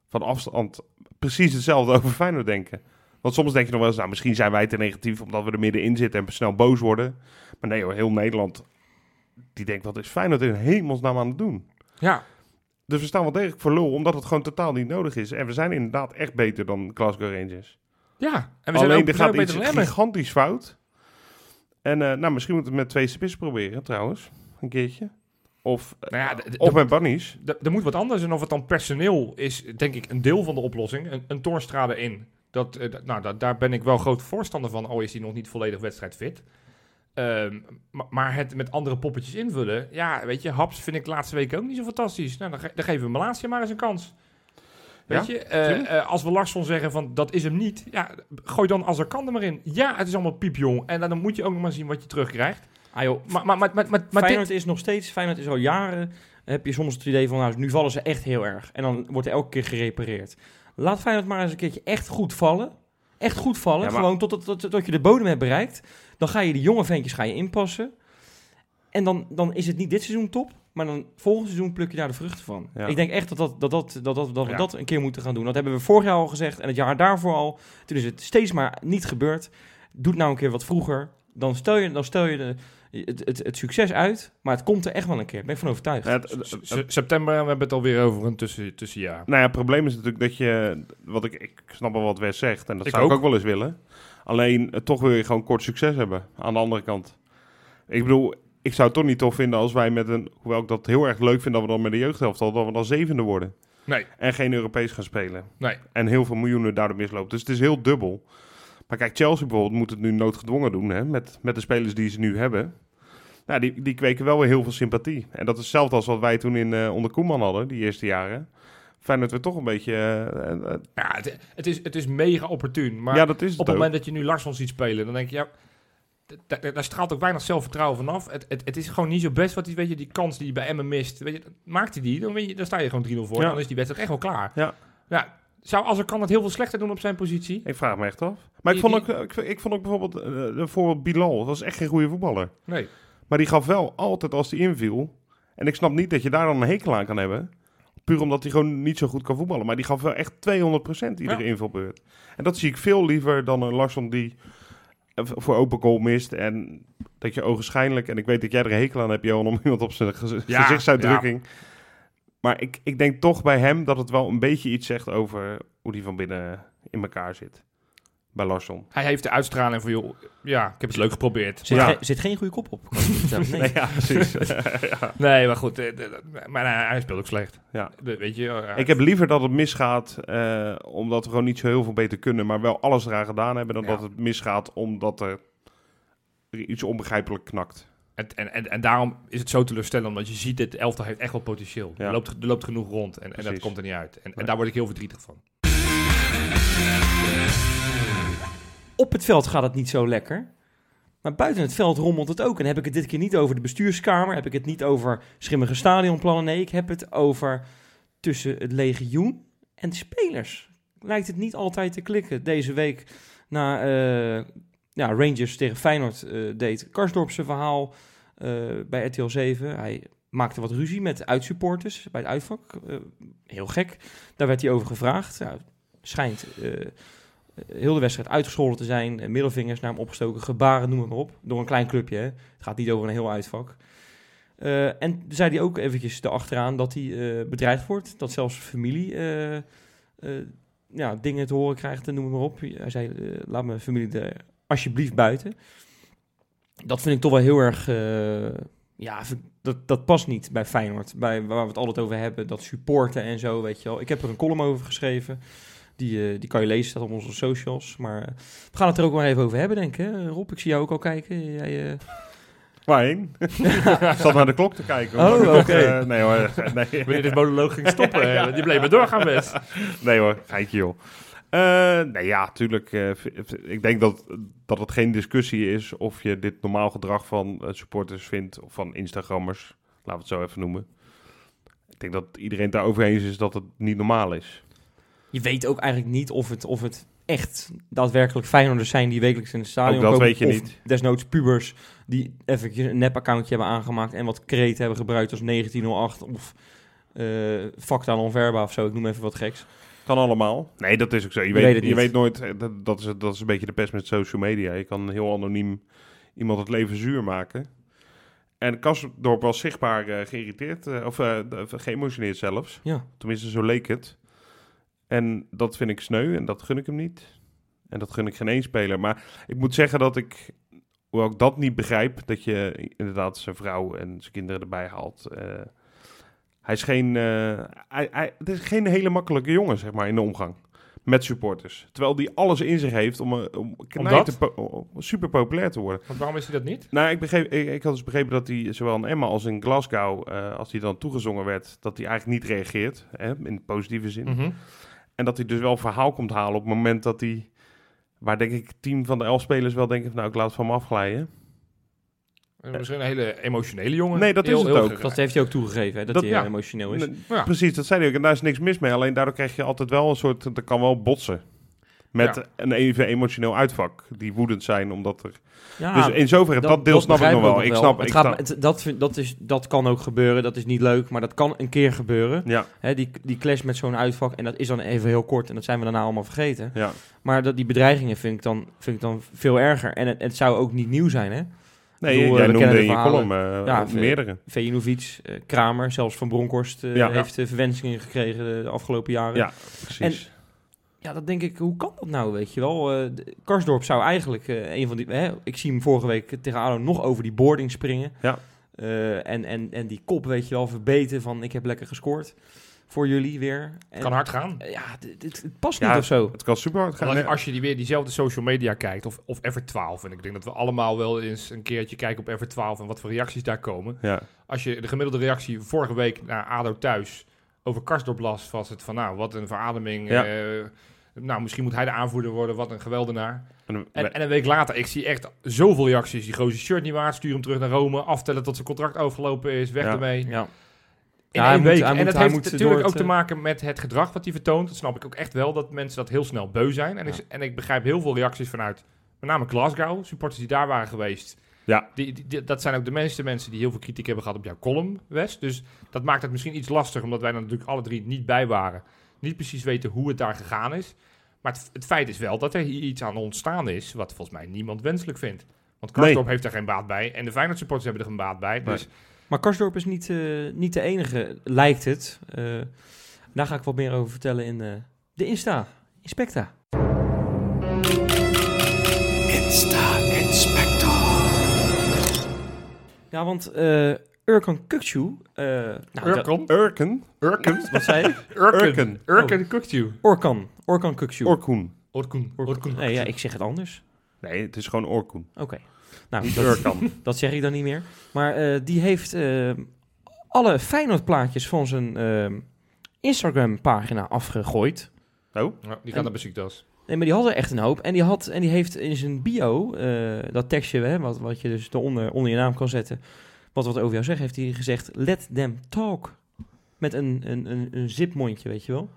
Speaker 1: van afstand precies hetzelfde over Feyenoord denken. Want soms denk je nog wel eens... Nou, misschien zijn wij te negatief omdat we er middenin zitten... en snel boos worden. Maar nee hoor, heel Nederland... die denkt, wat is Feyenoord in hemelsnaam aan het doen?
Speaker 3: Ja,
Speaker 1: Dus we staan wel degelijk voor lul, omdat het gewoon totaal niet nodig is. En we zijn inderdaad echt beter dan Glasgow Rangers.
Speaker 3: Ja, en we zijn
Speaker 1: Alleen
Speaker 3: ook, we
Speaker 1: er
Speaker 3: zijn
Speaker 1: gaat
Speaker 3: ook
Speaker 1: iets gigantisch fout. En eh, nou, misschien moeten we het met twee spitsen proberen trouwens. Een keertje. Of,
Speaker 3: Nou ja,
Speaker 1: of met Bunnies.
Speaker 3: er moet wat anders. En of het dan personeel is, denk ik, een deel van de oplossing. Een, een Toornstra erin. Dat, eh, nou, dat, daar ben ik wel groot voorstander van, al is hij nog niet volledig wedstrijdfit. Ehm, ma- maar het met andere poppetjes invullen, ja, weet je, Haps vind ik de laatste weken ook niet zo fantastisch. Nou, dan, ge- dan geven we Malasia maar eens een kans. Weet
Speaker 1: Ja,
Speaker 3: je, eh, eh, als we Larsson zeggen van dat is hem niet, ja, gooi dan als er kan er maar in. Ja, het is allemaal piepjong en dan moet je ook nog maar zien wat je terugkrijgt.
Speaker 2: Ah joh,
Speaker 3: Maar, maar, maar, maar, maar, maar
Speaker 2: Feyenoord
Speaker 3: dit,
Speaker 2: is nog steeds, Feyenoord is al jaren, heb je soms het idee van, nou, nu vallen ze echt heel erg. En dan wordt er elke keer gerepareerd. Laat Feyenoord maar eens een keertje echt goed vallen. Echt goed vallen,
Speaker 1: Ja, maar-
Speaker 2: gewoon tot, tot, tot, tot je de bodem hebt bereikt. Dan ga je die jonge ventjes ga je inpassen. En dan, dan is het niet dit seizoen top, maar dan volgend seizoen pluk je daar de vruchten van.
Speaker 1: Ja.
Speaker 2: Ik denk echt dat, dat, dat, dat, dat, dat, dat we
Speaker 3: Ja.
Speaker 2: dat een keer moeten gaan doen. Dat hebben we vorig jaar al gezegd en het jaar daarvoor al. Toen is het steeds maar niet gebeurd. Doe het nou een keer wat vroeger. Dan stel je, dan stel je de, het, het, het succes uit, maar het komt er echt wel een keer. Ben ik van overtuigd.
Speaker 1: Ja, het-
Speaker 3: september, en we hebben het alweer over een tussen, tussenjaar.
Speaker 1: Nou ja, het probleem is natuurlijk dat je, wat ik, ik snap wel wat Wes zegt, en dat
Speaker 3: Ik
Speaker 1: zou ik
Speaker 3: ook.
Speaker 1: ook wel eens willen. Alleen, eh, toch wil je gewoon kort succes hebben, aan de andere kant. Ik bedoel, ik zou het toch niet tof vinden als wij met een, hoewel ik dat heel erg leuk vind dat we dan met de jeugdhelft al, dat we dan zevende worden.
Speaker 3: Nee,
Speaker 1: En geen Europees gaan spelen.
Speaker 3: nee.
Speaker 1: En heel veel miljoenen daardoor mislopen. Dus het is heel dubbel. Maar kijk, Chelsea bijvoorbeeld moet het nu noodgedwongen doen, hè, met, met de spelers die ze nu hebben. Nou, die, die kweken wel weer heel veel sympathie. En dat is hetzelfde als wat wij toen in, eh, onder Koeman hadden, die eerste jaren. Fijn dat we toch een beetje... eh, eh,
Speaker 3: Ja, het, het, is, het is mega opportun. Maar
Speaker 1: ja, dat is het
Speaker 3: op het moment dat je nu Larsson ziet spelen, dan denk je, ja, daar straalt ook weinig zelfvertrouwen vanaf. Het, het, het is gewoon niet zo best wat die, weet je, die kans die je bij Emmen mist. Weet je, maakt hij die, dan, weet je, dan sta je gewoon 3-0 voor.
Speaker 1: Ja.
Speaker 3: Dan is die wedstrijd echt wel klaar.
Speaker 1: Ja.
Speaker 3: ja zou als er kan het heel veel slechter doen op zijn positie?
Speaker 1: Ik vraag me echt af. Maar ik vond ook, ik, ik vond ook bijvoorbeeld, eh bijvoorbeeld Bilal, dat was echt geen goede voetballer.
Speaker 3: Nee.
Speaker 1: Maar die gaf wel altijd als hij inviel. En ik snap niet dat je daar dan een hekel aan kan hebben. Puur omdat hij gewoon niet zo goed kan voetballen. Maar die gaf wel echt 200% iedere
Speaker 3: Ja.
Speaker 1: invalbeurt. En dat zie ik veel liever dan een Larsson die voor open goal mist. En dat je ogenschijnlijk, en ik weet dat jij er hekel aan hebt, Johan, om iemand op zijn gez-
Speaker 3: Ja,
Speaker 1: gezichtsuitdrukking. Maar ik, ik denk toch bij hem dat het wel een beetje iets zegt over hoe die van binnen in elkaar zit. Bij Larsson.
Speaker 3: Hij heeft de uitstraling van, joh, ja, ik heb het leuk geprobeerd.
Speaker 2: Zit,
Speaker 1: Ja.
Speaker 2: ge- zit geen goede kop op. kan ik je vertellen. Nee.
Speaker 1: Nee, [LAUGHS] ja, precies. ja. [LAUGHS]
Speaker 3: Nee, maar goed, eh, d- maar hij, hij speelt ook slecht.
Speaker 1: Ja.
Speaker 3: De- Weet je, eh,
Speaker 1: Ik heb liever dat het misgaat eh, omdat we gewoon niet zo heel veel beter kunnen, maar wel alles eraan gedaan hebben, dan
Speaker 3: Ja.
Speaker 1: dat het misgaat omdat er iets onbegrijpelijk knakt.
Speaker 3: En, en, en, en daarom is het zo teleurstellend, omdat je ziet, het elftal heeft echt wel potentieel.
Speaker 1: Ja.
Speaker 3: Er, loopt, er loopt genoeg rond en, en dat komt er niet uit. En, en daar word ik heel verdrietig van.
Speaker 2: Op het veld gaat het niet zo lekker. Maar buiten het veld rommelt het ook. En heb ik het dit keer niet over de bestuurskamer. Heb ik het niet over schimmige stadionplannen. Nee, ik heb het over tussen het legioen en de spelers. Lijkt het niet altijd te klikken. Deze week na eh, ja, Rangers tegen Feyenoord eh, deed Karsdorp zijn verhaal eh, bij RTL 7. Hij maakte wat ruzie met uitsupporters bij het uitvak. Heel gek. Daar werd hij over gevraagd. Schijnt heel de wedstrijd uitgescholden te zijn. eh, middelvingers naar hem opgestoken, gebaren, noem maar op. Door een klein clubje. Hè. Het gaat niet over een heel uitvak. Eh, en zei hij ook eventjes erachteraan dat hij eh, bedreigd wordt. Dat zelfs familie ja, dingen te horen krijgt en noem maar op. Hij zei, laat mijn familie er alsjeblieft buiten. Dat vind ik toch wel heel erg... ja, dat, dat past niet bij Feyenoord. Bij, waar we het altijd over hebben, dat supporten en zo, weet je wel. Ik heb er een column over geschreven. Die, eh, die kan je lezen, staat op onze socials. Maar eh, we gaan het er ook maar even over hebben, denk ik. Hè? Rob, ik zie jou ook al kijken. Jij, eh,
Speaker 1: Waarheen? [LAUGHS] ik zat naar de klok te kijken.
Speaker 2: Oh, oké.
Speaker 1: nee hoor, [LAUGHS] nee,
Speaker 3: Wanneer dit monoloog ging stoppen, [LAUGHS] die bleef maar doorgaan best.
Speaker 1: nee hoor, geitje joh. Eh, nee ja, tuurlijk. eh, ik denk dat, dat het geen discussie is of je dit normaal gedrag van supporters vindt of van Instagrammers. Laten we het zo even noemen. Ik denk dat iedereen het daarover eens is dat het niet normaal is.
Speaker 2: Je weet ook eigenlijk niet of het, of het echt daadwerkelijk Feyenoorders zijn die wekelijks in het stadion
Speaker 1: Ook dat
Speaker 2: komen.
Speaker 1: weet je
Speaker 2: of
Speaker 1: niet.
Speaker 2: desnoods pubers die eventjes een nep-accountje hebben aangemaakt en wat kreet hebben gebruikt als 1908 of eh Facta non verba of zo. Ik noem even wat geks.
Speaker 1: Kan allemaal. Nee, dat is ook zo. Je,
Speaker 2: weet
Speaker 1: je weet nooit, eh, dat, dat, is, dat is een beetje de pest met social media. Je kan heel anoniem iemand het leven zuur maken. En Kasdorp was zichtbaar eh, geïrriteerd, of de- geëmotioneerd zelfs.
Speaker 2: Ja.
Speaker 1: Tenminste, zo leek het. En dat vind ik sneu en dat gun ik hem niet. En dat gun ik geen één speler. Maar ik moet zeggen dat ik, hoewel ik dat niet begrijp, dat je inderdaad zijn vrouw en zijn kinderen erbij haalt. Eh, hij is geen, eh, hij, hij, het is geen hele makkelijke jongen, zeg maar, in de omgang met supporters. Terwijl die alles in zich heeft om, eh, om, om super populair te worden.
Speaker 3: Want waarom is hij dat niet?
Speaker 1: Nou, ik, begreep, ik, ik had dus begrepen dat hij zowel in Emma als in Glasgow, als hij dan toegezongen werd, dat hij eigenlijk niet reageert, hè, in de positieve zin.
Speaker 3: Mhm.
Speaker 1: En dat hij dus wel verhaal komt halen op het moment dat hij, waar denk ik tien van de elf spelers wel denken, van, nou ik laat het van me afglijden.
Speaker 3: Misschien een hele emotionele jongen.
Speaker 1: Nee, dat is
Speaker 3: Heel-
Speaker 1: het
Speaker 3: heel
Speaker 1: ook.
Speaker 2: Dat heeft hij ook toegegeven, hè, dat,
Speaker 1: Dat-
Speaker 2: hij
Speaker 3: ja.
Speaker 2: eh, emotioneel is.
Speaker 3: Ja.
Speaker 1: Precies, dat zei hij ook. En daar is niks mis mee. Alleen daardoor krijg je altijd wel een soort, dat kan wel botsen. Met
Speaker 3: Ja.
Speaker 1: een even emotioneel uitvak, die woedend zijn, omdat er...
Speaker 2: Ja,
Speaker 1: dus in zoverre, dat, deel snap ik nog wel. Ik snap,
Speaker 2: Het
Speaker 1: ik
Speaker 2: gaat,
Speaker 1: snap-
Speaker 2: het- dat, vind- dat, is, dat kan ook gebeuren, dat is niet leuk, maar dat kan een keer gebeuren.
Speaker 1: Ja,
Speaker 2: Hè, die, die clash met zo'n uitvak, en dat is dan even heel kort, en dat zijn we daarna allemaal vergeten.
Speaker 1: ja.
Speaker 2: Maar dat, die bedreigingen vind ik, dan, vind ik dan veel erger. En het, het zou ook niet nieuw zijn, hè?
Speaker 1: Nee,
Speaker 2: bedoel,
Speaker 1: jij
Speaker 2: we
Speaker 1: noemde in je column eh,
Speaker 2: Ja,
Speaker 1: meerdere.
Speaker 2: Vejinovic, eh, Kramer, zelfs Van Bronckhorst eh,
Speaker 1: Ja.
Speaker 2: heeft eh, verwensingen gekregen de, de afgelopen jaren.
Speaker 1: Ja, precies.
Speaker 2: Ja, dat denk ik, hoe kan dat nou, weet je wel? Eh, de- Karsdorp zou eigenlijk eh, een van die... Hè, ik zie hem vorige week tegen ADO nog over die boarding springen.
Speaker 1: Ja.
Speaker 2: Eh, en, en, en die kop, weet je wel, verbeten van ik heb lekker gescoord voor jullie weer. En,
Speaker 3: Kan hard gaan.
Speaker 2: Ja, dit, dit- het past
Speaker 1: Ja,
Speaker 2: niet of zo.
Speaker 1: Het kan super hard gaan.
Speaker 3: Als, als je die weer diezelfde social media kijkt, of, of Ever 12, en ik denk dat we allemaal wel eens een keertje kijken op Ever 12 en wat voor reacties daar komen.
Speaker 1: Ja,
Speaker 3: Als je de gemiddelde reactie vorige week naar ADO thuis over Karsdorp las, was het van nou, wat een verademing.
Speaker 1: Ja.
Speaker 3: eh, nou, misschien moet hij de aanvoerder worden, wat een geweldenaar.
Speaker 1: en,
Speaker 3: En, en een week later, ik zie echt zoveel reacties. Die gozer shirt niet waard, stuur hem terug naar Rome, aftellen tot zijn contract overgelopen is, weg
Speaker 1: Ja.
Speaker 3: ermee.
Speaker 2: Ja.
Speaker 3: In
Speaker 2: Ja,
Speaker 3: één week.
Speaker 2: hij
Speaker 3: en
Speaker 2: moet-
Speaker 3: dat heeft
Speaker 2: moet
Speaker 3: natuurlijk ook te
Speaker 2: eh,
Speaker 3: maken met het gedrag wat hij vertoont. Dat snap ik ook echt wel, dat mensen dat heel snel beu zijn. En, ik, en ik begrijp heel veel reacties vanuit, met name Glasgow, supporters die daar waren geweest.
Speaker 1: Ja.
Speaker 3: Die, die- die- dat zijn ook de meeste mensen die heel veel kritiek hebben gehad op jouw column, West. Dus dat maakt het misschien iets lastiger, omdat wij er natuurlijk alle drie niet bij waren. Niet precies weten hoe het daar gegaan is. Maar het, het feit is wel dat er hier iets aan ontstaan is, wat volgens mij niemand wenselijk vindt. Want Karsdorp heeft er geen baat bij en de Feyenoord supporters hebben er geen baat bij. Dus
Speaker 2: Maar Karsdorp is niet, eh, niet de enige, lijkt het. Eh, daar ga ik wat meer over vertellen in eh, de Insta. Inspecta. Ja, want eh Urkan Kukcu... eh nou, dat-
Speaker 3: Urkan?
Speaker 1: Urken?
Speaker 3: Urken?
Speaker 2: Wat zei je?
Speaker 3: Urken.
Speaker 1: Urken
Speaker 3: cooked you.
Speaker 2: Orkan. Orkan Kukcu.
Speaker 1: Orkoen.
Speaker 3: Orkun.
Speaker 2: Orkan. Nee, ja, ik zeg het anders.
Speaker 1: Nee, het is gewoon Orkoen.
Speaker 2: Oké. Nou,
Speaker 1: Niet
Speaker 2: dat,
Speaker 1: Urkan. [LAUGHS]
Speaker 2: dat zeg ik dan niet meer. Maar eh, die heeft eh, alle Feyenoord-plaatjes van zijn eh, Instagram-pagina afgegooid.
Speaker 1: Oh,
Speaker 3: Ja, die
Speaker 2: En-
Speaker 3: gaat naar Besiktas.
Speaker 2: Nee, maar die had er echt een hoop. En die, had, en die heeft in zijn bio, eh, dat tekstje, hè, wat, wat je dus onder je naam kan zetten, wat wat over jou zegt, heeft hij gezegd, let them talk. Met een, een, een, een zipmondje, weet je wel.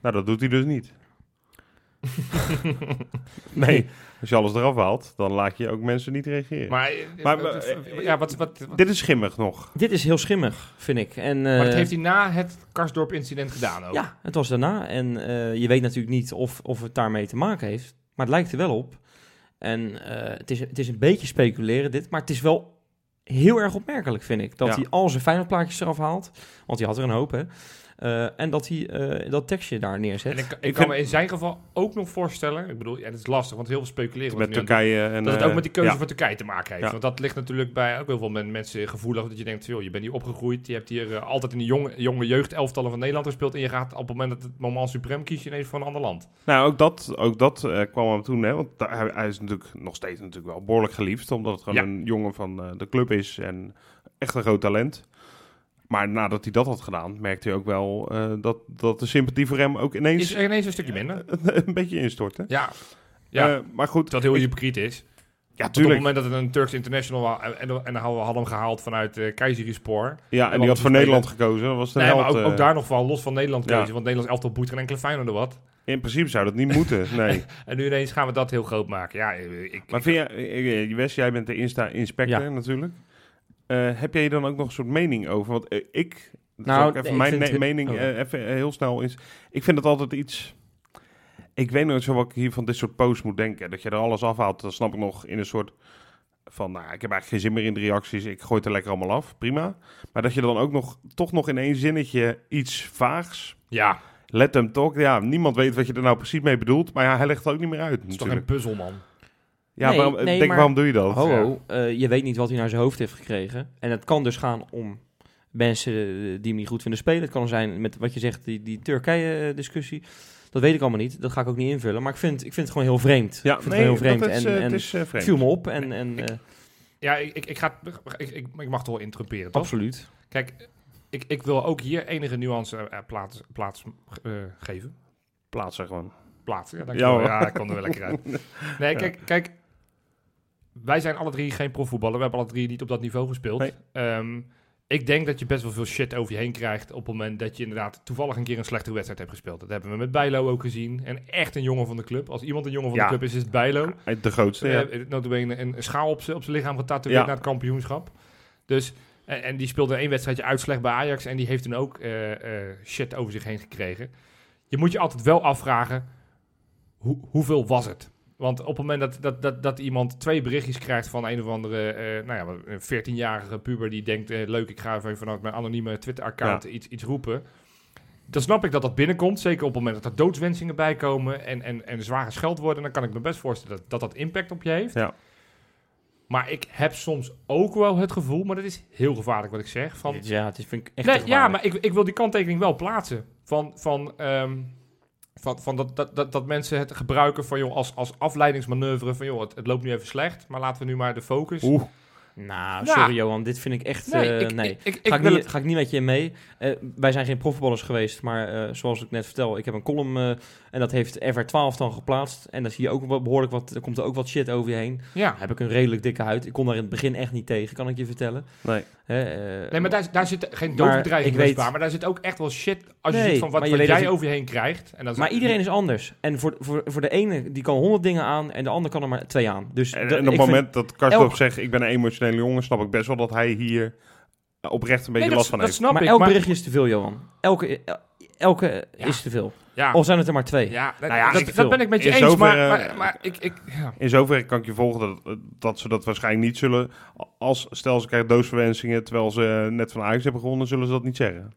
Speaker 1: nou dat doet hij dus niet. [LAUGHS] nee, [LAUGHS] als je alles eraf haalt, dan laat je ook mensen niet reageren.
Speaker 3: Maar, eh,
Speaker 1: Maar-
Speaker 3: eh,
Speaker 1: maar,
Speaker 3: ja, wat, wat, wat-
Speaker 1: Dit is schimmig nog.
Speaker 2: Dit is heel schimmig, vind ik. En,
Speaker 3: maar dat
Speaker 2: eh,
Speaker 3: heeft hij na het Karsdorp-incident gedaan ook.
Speaker 2: Ja, het was daarna. En eh, je weet natuurlijk niet of, of het daarmee te maken heeft. Maar het lijkt er wel op. En eh, het, is, het is een beetje speculeren dit. Maar het is wel heel erg opmerkelijk, vind ik. Dat
Speaker 1: Ja.
Speaker 2: hij al zijn Feyenoordplaatjes eraf haalt. Want hij had er een hoop, hè. Eh, en dat hij eh, dat tekstje daar neerzet.
Speaker 3: En ik, ik,
Speaker 1: Ik
Speaker 3: kan me in zijn geval ook nog voorstellen, ik bedoel, en het is lastig, want heel veel speculeren.
Speaker 1: Met Turkije en...
Speaker 3: Dat het
Speaker 1: eh,
Speaker 3: ook met die keuze
Speaker 1: ja.
Speaker 3: voor Turkije te maken heeft.
Speaker 1: Ja.
Speaker 3: Want dat ligt natuurlijk bij ook heel veel men- mensen gevoelig. Dat je denkt, joh, je bent hier opgegroeid. Je hebt hier eh, altijd in de jonge, jonge jeugdelftallen van Nederland gespeeld. En je gaat op het moment dat het moment suprem kies je ineens voor een ander land.
Speaker 1: Nou, ook dat, ook dat eh, kwam hem toen, hè, want hij, hij is natuurlijk nog steeds natuurlijk wel behoorlijk geliefd, omdat het gewoon
Speaker 3: Ja.
Speaker 1: een jongen van eh, de club is en echt een groot talent. Maar nadat hij dat had gedaan, merkte hij ook wel eh, dat, dat de sympathie voor hem ook
Speaker 3: Is
Speaker 1: ineens
Speaker 3: er ineens een stukje minder. [LAUGHS]
Speaker 1: een beetje instortte.
Speaker 3: Ja. Ja,
Speaker 1: Eh, maar goed,
Speaker 3: dat heel hypocriet is.
Speaker 1: ja,
Speaker 3: Want op het moment dat het een Turks international was en, en, en dan hadden we hem gehaald vanuit uh, Keizerispor.
Speaker 1: Ja, en
Speaker 3: want
Speaker 1: die had voor Nederland gekozen. Dat was de
Speaker 3: Nee,
Speaker 1: held,
Speaker 3: maar ook,
Speaker 1: eh,
Speaker 3: ook daar nog van los van Nederland
Speaker 1: Ja.
Speaker 3: keuze. Want Nederlands elftal boeit geen enkele Feyenoord wat.
Speaker 1: In principe zou dat niet [LAUGHS] moeten, nee. [LAUGHS]
Speaker 3: En nu ineens gaan we dat heel groot maken. Ja, ik,
Speaker 1: Maar vind jij, eh, eh, Wes, jij bent de Insta-inspector
Speaker 2: Ja.
Speaker 1: natuurlijk. Eh, heb jij dan ook nog een soort mening over? Want eh, ik,
Speaker 2: Nou,
Speaker 1: even
Speaker 2: ik
Speaker 1: mijn
Speaker 2: het-
Speaker 1: mening,
Speaker 2: oh.
Speaker 1: eh, even heel snel is. Ik vind het altijd iets. Ik weet nooit zo wat ik hier van dit soort posts moet denken. Dat je er alles afhaalt, dat snap ik nog in een soort van, nou, ik heb eigenlijk geen zin meer in de reacties. Ik gooi het er lekker allemaal af, prima. Maar dat je dan ook nog, toch nog in één zinnetje iets vaags
Speaker 3: ja,
Speaker 1: Let them talk. Ja, niemand weet wat je er nou precies mee bedoelt. Maar ja, hij legt het ook niet meer uit
Speaker 3: Het is toch geen
Speaker 1: natuurlijk.
Speaker 3: puzzel, man?
Speaker 1: Ja,
Speaker 2: Nee,
Speaker 1: waarom,
Speaker 2: nee,
Speaker 1: denk,
Speaker 2: maar-
Speaker 1: waarom doe je dat?
Speaker 2: Ho,
Speaker 1: Ja.
Speaker 2: ho, eh, je weet niet wat hij naar zijn hoofd heeft gekregen. En het kan dus gaan om mensen eh, die hem niet goed vinden spelen. Het kan zijn met wat je zegt, die, die Turkije-discussie. Dat weet ik allemaal niet. Dat ga ik ook niet invullen. Maar ik vind, ik vind het gewoon heel vreemd.
Speaker 1: Ja,
Speaker 2: ik vind
Speaker 1: nee,
Speaker 2: het heel vreemd.
Speaker 1: dat is,
Speaker 2: en,
Speaker 1: eh,
Speaker 2: en
Speaker 1: het is
Speaker 2: het
Speaker 1: vreemd.
Speaker 2: viel me op. En, en eh,
Speaker 3: Ja, ik, ik, ik, ga, ik, ik, ik mag toch wel interrumperen, toch?
Speaker 2: absoluut.
Speaker 3: Kijk, ik, ik wil ook hier enige nuance plaats, plaats eh, geven.
Speaker 1: Plaatsen gewoon.
Speaker 3: Plaatsen, ja,
Speaker 1: Ja,
Speaker 3: dankjewel. Ja, ik kom er wel lekker uit. [LAUGHS] Nee, kijk, kijk, wij zijn alle drie geen profvoetballer. We hebben alle drie niet op dat niveau gespeeld.
Speaker 1: Nee.
Speaker 3: Ehm, ik denk dat je best wel veel shit over je heen krijgt op het moment dat je inderdaad toevallig een keer een slechtere wedstrijd hebt gespeeld. Dat hebben we met Bijlo ook gezien. En echt een jongen van de club. Als iemand een jongen van
Speaker 1: Ja.
Speaker 3: de club is, is het Bijlo.
Speaker 1: De grootste, ja.
Speaker 3: hebben notabene een, schaal op zijn op zijn lichaam getatoeëerd
Speaker 1: Ja.
Speaker 3: naar het kampioenschap. Dus, en, en die speelde één wedstrijdje uit slecht bij Ajax. En die heeft toen ook eh, eh, shit over zich heen gekregen. Je moet je altijd wel afvragen, hoe, hoeveel was het? Want op het moment dat, dat, dat, dat iemand twee berichtjes krijgt van een of andere eh, nou ja, een 14-jarige puber die denkt, eh, leuk, ik ga even vanuit mijn anonieme Twitter-account iets, iets roepen. Dan snap ik dat dat binnenkomt. Zeker op het moment dat er doodswensingen bij komen en, en, en zware scheldwoorden. Dan kan ik me best voorstellen dat dat, dat impact op je heeft.
Speaker 1: Ja.
Speaker 3: Maar ik heb soms ook wel het gevoel, maar dat is heel gevaarlijk wat ik zeg. Van,
Speaker 2: ja, het is, vind ik echt
Speaker 3: nee, ja, maar ik, ik wil die kanttekening wel plaatsen. Van, van, ehm, van, van dat, dat, dat, dat mensen het gebruiken van, joh, als, als afleidingsmanoeuvre. Van joh, het, het loopt nu even slecht, maar laten we nu maar de focus.
Speaker 1: Oeh,
Speaker 2: Nou,
Speaker 3: Ja.
Speaker 2: sorry Johan, dit vind ik echt...
Speaker 3: nee,
Speaker 2: eh,
Speaker 3: ik,
Speaker 2: nee.
Speaker 3: ik, ik,
Speaker 2: Ga
Speaker 3: ik
Speaker 2: niet,
Speaker 3: het-
Speaker 2: ga ik niet met je mee. Eh, wij zijn geen profvoetballers geweest, maar eh, zoals ik net vertel, ik heb een column eh, en dat heeft FR12 dan geplaatst. En dan zie je ook wel behoorlijk wat, er komt er ook wat shit over je heen.
Speaker 3: ja.
Speaker 2: Heb ik een redelijk dikke huid. Ik kon daar in het begin echt niet tegen, kan ik je vertellen.
Speaker 1: nee.
Speaker 2: Hè, eh,
Speaker 3: Nee, maar daar, daar zit geen doodbedreiging
Speaker 2: ik weet-
Speaker 3: maar daar zit ook echt wel shit als je
Speaker 2: Nee,
Speaker 3: ziet van wat, jij over je heen krijgt. En dat
Speaker 2: maar iedereen is anders. En voor, voor, voor de ene, die kan honderd dingen aan en de ander kan er maar twee aan. Dus
Speaker 1: En,
Speaker 2: dat-
Speaker 1: en op het moment dat Karsdorp
Speaker 2: elk-
Speaker 1: zegt, ik ben een emotionele jongen, snap ik best wel dat hij hier oprecht een beetje
Speaker 3: Nee,
Speaker 1: last van
Speaker 3: dat
Speaker 1: heeft.
Speaker 3: snap
Speaker 2: maar
Speaker 3: ik.
Speaker 2: elk
Speaker 3: maar,
Speaker 2: berichtje is te veel, Johan. Elke, el- elke
Speaker 3: Ja.
Speaker 2: is te veel.
Speaker 3: ja,
Speaker 2: Al zijn het er maar twee.
Speaker 3: ja,
Speaker 1: Nou ja,
Speaker 3: dat, ben ik met je
Speaker 1: in
Speaker 3: eens, maar,
Speaker 1: zoverre-
Speaker 3: maar, maar ik, ik, ja.
Speaker 1: In zoverre kan ik je volgen dat, dat ze dat waarschijnlijk niet zullen. Als stel ze krijgen doosverwensingen terwijl ze net van Ajax hebben gewonnen, zullen ze dat niet zeggen.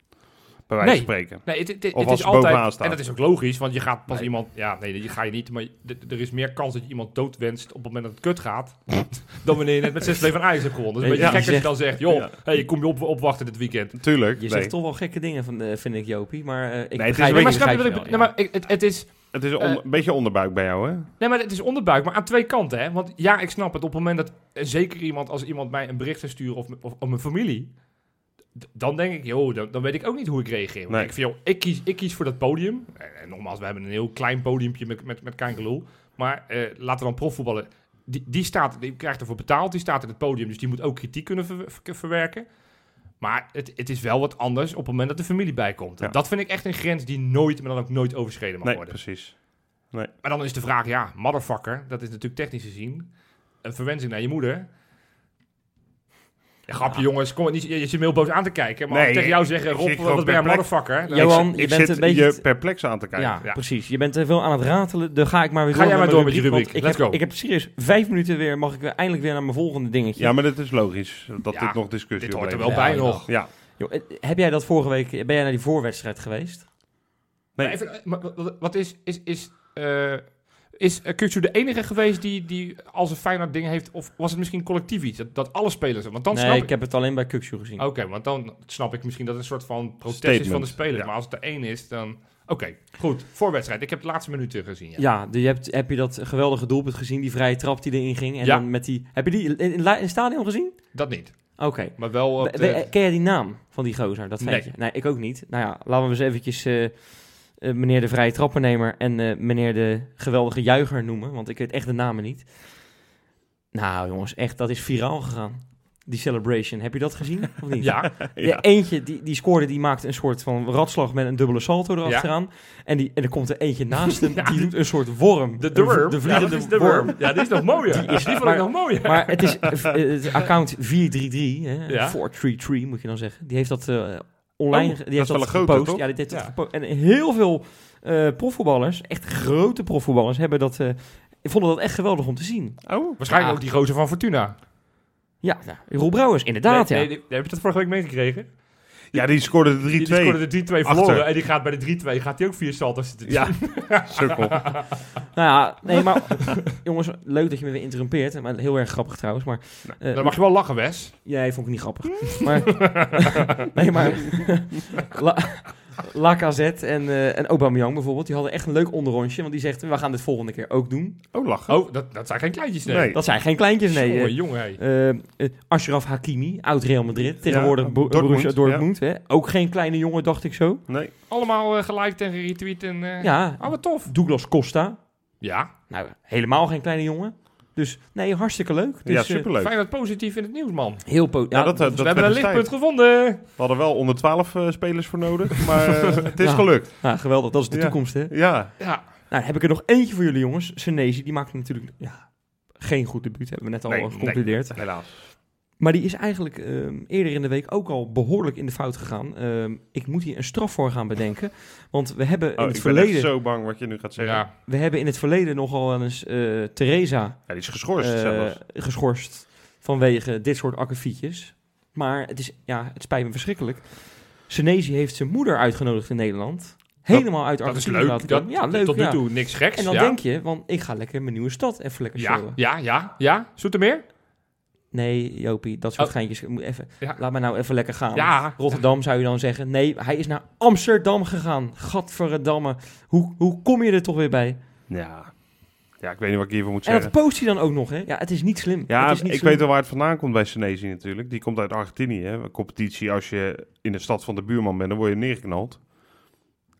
Speaker 1: Bij wijze van
Speaker 3: Nee.
Speaker 1: spreken.
Speaker 3: Nee, het, het, het
Speaker 1: Of
Speaker 3: is altijd,
Speaker 1: bovenaan staan.
Speaker 3: en dat is ook logisch, want je gaat pas
Speaker 1: Nee.
Speaker 3: iemand, ja, nee, die ga je niet, maar er is meer kans dat je iemand doodwenst op het moment dat het kut gaat, [LAUGHS] dan wanneer je net met 6 van Ajax hebt gewonnen. Dus een beetje
Speaker 2: je
Speaker 3: gek als je
Speaker 2: zegt-
Speaker 3: dan zegt, joh,
Speaker 1: Ja.
Speaker 3: hey, kom je op, opwachten dit weekend.
Speaker 1: Tuurlijk.
Speaker 2: Je
Speaker 1: nee.
Speaker 2: zegt toch wel gekke dingen, van, eh, vind ik, Jopie. Maar eh, ik
Speaker 1: het is
Speaker 3: maar snap je nee, maar het, is,
Speaker 1: Het is een,
Speaker 3: Eh,
Speaker 1: een beetje onderbuik bij jou, hè?
Speaker 3: nee, maar het is onderbuik, maar aan twee kanten, hè. Want ja, ik snap het, op het moment dat zeker iemand, als iemand mij een bericht zou sturen of, of, of mijn familie, dan denk ik, joh, dan, dan weet ik ook niet hoe ik reageer. Want
Speaker 1: Nee.
Speaker 3: ik, vind, joh, ik, kies, ik kies voor dat podium. En, en nogmaals, we hebben een heel klein podiumpje met, met, met Kankerloel. Maar eh, laten we dan profvoetballen. Die, die, staat, die krijgt ervoor betaald, die staat in het podium, dus die moet ook kritiek kunnen ver- ver- verwerken. Maar het, het is wel wat anders op het moment dat de familie bijkomt.
Speaker 1: Ja.
Speaker 3: Dat vind ik echt een grens die nooit, maar dan ook nooit overschreden mag
Speaker 1: Nee,
Speaker 3: worden.
Speaker 1: precies.
Speaker 3: Maar dan is de vraag, ja, motherfucker, dat is natuurlijk technisch gezien een verwensing naar je moeder. Ja, grapje jongens, kom niet, je, je zit me heel boos aan te kijken. Maar
Speaker 1: Nee,
Speaker 3: tegen jou zeggen, Rob, wat ben jij motherfucker?
Speaker 2: Johan,
Speaker 1: ik,
Speaker 2: je
Speaker 1: ik
Speaker 2: bent
Speaker 1: zit
Speaker 2: een beetje-
Speaker 1: je perplex aan te kijken.
Speaker 2: Ja,
Speaker 3: Ja.
Speaker 2: precies. Je bent te veel aan het ratelen. Dan ga ik maar weer
Speaker 3: Ga
Speaker 2: door
Speaker 3: jij
Speaker 2: met
Speaker 3: maar door met je rubriek.
Speaker 2: Ik
Speaker 3: Let's
Speaker 2: heb,
Speaker 3: go.
Speaker 2: ik heb serieus vijf minuten weer, mag ik weer eindelijk weer naar mijn volgende dingetje.
Speaker 1: Ja, maar dat is logisch dat
Speaker 3: Ja,
Speaker 1: dit nog discussie
Speaker 3: dit hoort er wel bij
Speaker 2: Ja,
Speaker 3: nog.
Speaker 1: Ja,
Speaker 2: Joh, eh, heb jij dat vorige week, ben jij naar die voorwedstrijd geweest?
Speaker 1: Nee.
Speaker 3: Maar even, eh, maar wat- wat is, is, is, eh is uh, Kukçu de enige geweest die, die als een Feyenoord ding heeft, of was het misschien collectief iets, dat, dat alle spelers, want dan
Speaker 2: nee,
Speaker 3: snap
Speaker 2: ik
Speaker 3: ik,
Speaker 2: heb het alleen bij Kukshoe gezien.
Speaker 3: oké, want dan snap ik misschien dat het een soort van protest is van de spelers,
Speaker 1: ja.
Speaker 3: maar als het er één is, dan, oké, goed, voorwedstrijd, ik heb de laatste minuten gezien, ja.
Speaker 2: Ja, de- je hebt, heb je dat geweldige doelpunt gezien, die vrije trap die erin ging? En
Speaker 3: Ja.
Speaker 2: dan met die, heb je die in, in, in het stadion gezien?
Speaker 3: Dat niet,
Speaker 2: Oké.
Speaker 3: maar wel op de-
Speaker 2: Ken jij die naam van die gozer, dat
Speaker 3: Nee.
Speaker 2: ventje? Nee. ik ook niet. Nou ja, laten we eens eventjes eh, eh, meneer de vrije trappennemer en eh, meneer de geweldige juicher noemen, want ik weet echt de namen niet. Nou jongens, echt, dat is viraal gegaan. Die celebration, heb je dat gezien of niet? [LAUGHS]
Speaker 3: ja,
Speaker 2: Ja, eentje die, die scoorde, die maakt een soort van ratslag met een dubbele salto erachteraan. En, die, en er komt er eentje naast hem, [LAUGHS]
Speaker 3: Ja.
Speaker 2: die doet een soort worm.
Speaker 3: de, worm,
Speaker 2: De vliegende
Speaker 3: is de
Speaker 2: worm.
Speaker 3: worm, ja, die is nog mooier, die,
Speaker 2: is-
Speaker 3: vond
Speaker 2: maar-
Speaker 3: nog mooier.
Speaker 2: Maar het is eh, [LAUGHS] het account 433, hè,
Speaker 3: Ja.
Speaker 2: 433 moet je dan zeggen. Die heeft dat online,
Speaker 1: Oh,
Speaker 2: die heeft dat
Speaker 1: grote,
Speaker 2: gepost. Ja, dit heeft
Speaker 3: Ja.
Speaker 2: gepost. En heel veel eh, profvoetballers, echt grote profvoetballers, hebben dat, eh, vonden dat echt geweldig om te zien.
Speaker 1: Oh,
Speaker 3: Waarschijnlijk
Speaker 2: Ja.
Speaker 3: ook die gozer van Fortuna.
Speaker 2: Ja, nou, Roel Brouwers, inderdaad
Speaker 3: nee,
Speaker 2: ja.
Speaker 3: nee, heb je dat vorige week meegekregen?
Speaker 1: Ja, die scoorde de 3-2.
Speaker 3: Die, die scoorde de 3-2
Speaker 1: Achter.
Speaker 3: verloren. En die gaat bij de 3-2 gaat hij ook vier salto's zitten
Speaker 1: Ja, sukkel. [LAUGHS]
Speaker 2: Nou ja, nee, maar [LAUGHS] jongens, leuk dat je me weer interrumpeert. Maar heel erg grappig trouwens. Maar eh,
Speaker 3: Dan mag je wel lachen, Wes.
Speaker 2: jij vond ik niet grappig. Maar, [LAUGHS] nee, maar Lacazette en, eh en Aubameyang bijvoorbeeld, die hadden echt een leuk onderrondje. Want die zegt, we gaan dit volgende keer ook doen.
Speaker 1: Oh, lachen.
Speaker 3: Oh, dat, dat zijn geen kleintjes, nee.
Speaker 1: Nee.
Speaker 2: Dat zijn geen kleintjes, nee.
Speaker 3: Jongen,
Speaker 2: eh,
Speaker 3: jongen, hey.
Speaker 2: eh, eh, Ashraf Hakimi, oud Real Madrid, tegenwoordig
Speaker 1: Ja,
Speaker 2: Bo-
Speaker 1: Dortmund,
Speaker 2: Borussia Dortmund. Hè? Ook geen kleine jongen, dacht ik zo.
Speaker 1: Nee.
Speaker 3: Allemaal eh, geliked en geretweet en... eh,
Speaker 2: Ja,
Speaker 3: Oh, wat tof.
Speaker 2: Douglas Costa.
Speaker 3: Ja,
Speaker 2: Nou, helemaal geen kleine jongen. Dus nee, hartstikke leuk. Dus,
Speaker 1: ja,
Speaker 2: eh,
Speaker 1: superleuk.
Speaker 3: fijn dat positief in het nieuws, man.
Speaker 2: heel po-
Speaker 1: Ja, dat, eh, dat
Speaker 3: we hebben een lichtpunt
Speaker 1: tijd.
Speaker 3: gevonden.
Speaker 1: We hadden wel onder 12 eh, spelers voor nodig, maar eh, [LAUGHS] het is
Speaker 2: Ja.
Speaker 1: gelukt.
Speaker 2: Ja, geweldig. Dat is de
Speaker 1: Ja.
Speaker 2: toekomst, hè?
Speaker 1: Ja,
Speaker 3: Ja,
Speaker 2: Nou, heb ik er nog eentje voor jullie, jongens. Senezi, die maakte natuurlijk ja, geen goed debuut, hebben we net al
Speaker 1: Nee,
Speaker 2: geconcludeerd.
Speaker 1: helaas.
Speaker 2: Maar die is eigenlijk ehm, eerder in de week ook al behoorlijk in de fout gegaan. Ehm, ik moet hier een straf voor gaan bedenken. Want we hebben in
Speaker 1: Oh,
Speaker 2: het
Speaker 1: ik ben zo bang wat je nu gaat zeggen. Ja,
Speaker 3: ja.
Speaker 2: We hebben in het verleden nogal wel eens eh Theresa
Speaker 1: die is geschorst
Speaker 2: eh,
Speaker 1: zelfs.
Speaker 2: geschorst vanwege dit soort akkefietjes. Maar het, is, ja, het spijt me verschrikkelijk. Senezi heeft zijn moeder uitgenodigd in Nederland. Helemaal uit
Speaker 3: Dat is
Speaker 2: Argentinië laten
Speaker 3: Dat,
Speaker 2: komen. Ja, leuk.
Speaker 3: tot nu
Speaker 2: ja.
Speaker 3: toe niks geks.
Speaker 2: En dan
Speaker 3: ja.
Speaker 2: denk je, want ik ga lekker in mijn nieuwe stad even lekker
Speaker 3: Ja,
Speaker 2: showen.
Speaker 3: ja, ja, ja. Zoetermeer?
Speaker 2: Nee, Jopie, dat soort
Speaker 3: Oh.
Speaker 2: geintjes. Moet even,
Speaker 3: Ja.
Speaker 2: Laat mij nou even lekker gaan.
Speaker 3: Ja.
Speaker 2: Rotterdam zou je dan zeggen. Nee, hij is naar Amsterdam gegaan. Gadverdamme. Hoe, hoe kom je er toch weer bij?
Speaker 1: Ja. ja, ik weet niet wat ik hiervoor moet
Speaker 2: En
Speaker 1: zeggen.
Speaker 2: dat post hij dan ook nog, hè? Ja, het is niet slim.
Speaker 1: Ja,
Speaker 2: het is niet
Speaker 1: ik
Speaker 2: slim.
Speaker 1: weet wel waar het vandaan komt bij Senezi natuurlijk. Die komt uit Argentinië. Hè. Een competitie, als je in de stad van de buurman bent, dan word je neergeknald.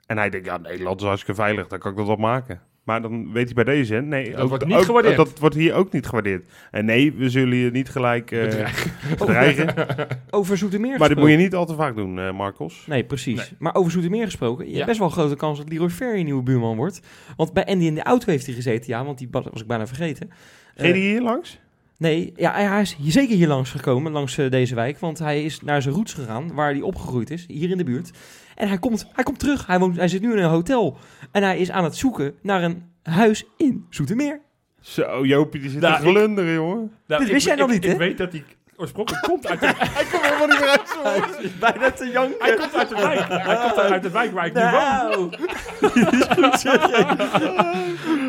Speaker 1: En hij denkt, ja, Nederland is hartstikke veilig, dan kan ik dat wel maken. Maar dan weet hij bij deze, hè, nee,
Speaker 3: Dat
Speaker 1: ook-
Speaker 3: wordt niet
Speaker 1: ook-
Speaker 3: gewaardeerd.
Speaker 1: Dat wordt hier ook niet gewaardeerd. En nee, we zullen je niet gelijk eh,
Speaker 3: Bedreigen. [LAUGHS]
Speaker 1: bedreigen. [LAUGHS]
Speaker 2: Over Zoetermeer
Speaker 1: maar dit
Speaker 2: gesproken.
Speaker 1: moet je niet al te vaak doen, eh Marcos.
Speaker 2: Nee, precies.
Speaker 3: Nee.
Speaker 2: Maar over Zoetermeer gesproken. Je
Speaker 3: Ja.
Speaker 2: hebt best wel een grote kans dat Leroy Ferry een nieuwe buurman wordt. Want bij Andy in de auto heeft hij gezeten. Ja, want die was ik bijna vergeten.
Speaker 1: Ging
Speaker 2: Eh,
Speaker 1: die hier langs?
Speaker 2: Nee, ja, hij hij is hier zeker hier langs gekomen, langs eh, deze wijk. Want hij is naar zijn roots gegaan, waar hij opgegroeid is, hier in de buurt. En hij komt, hij komt terug. Hij, woont, hij zit nu in een hotel. En hij is aan het zoeken naar een huis in Zoetermeer.
Speaker 1: Zo, Jopie, die zit
Speaker 3: Nou,
Speaker 1: te glunderen, jongen.
Speaker 3: Nou,
Speaker 2: Dit
Speaker 3: ik-
Speaker 2: wist jij
Speaker 3: ik-
Speaker 2: nog niet,
Speaker 3: Ik weet dat hij oorspronkelijk komt uit de, [LAUGHS]
Speaker 1: Hij komt helemaal niet meer uit zo.
Speaker 2: Hij is bijna te janken.
Speaker 3: hij komt uit de wijk. Hij komt uit de wijk waar ik nu woon.
Speaker 2: Nou.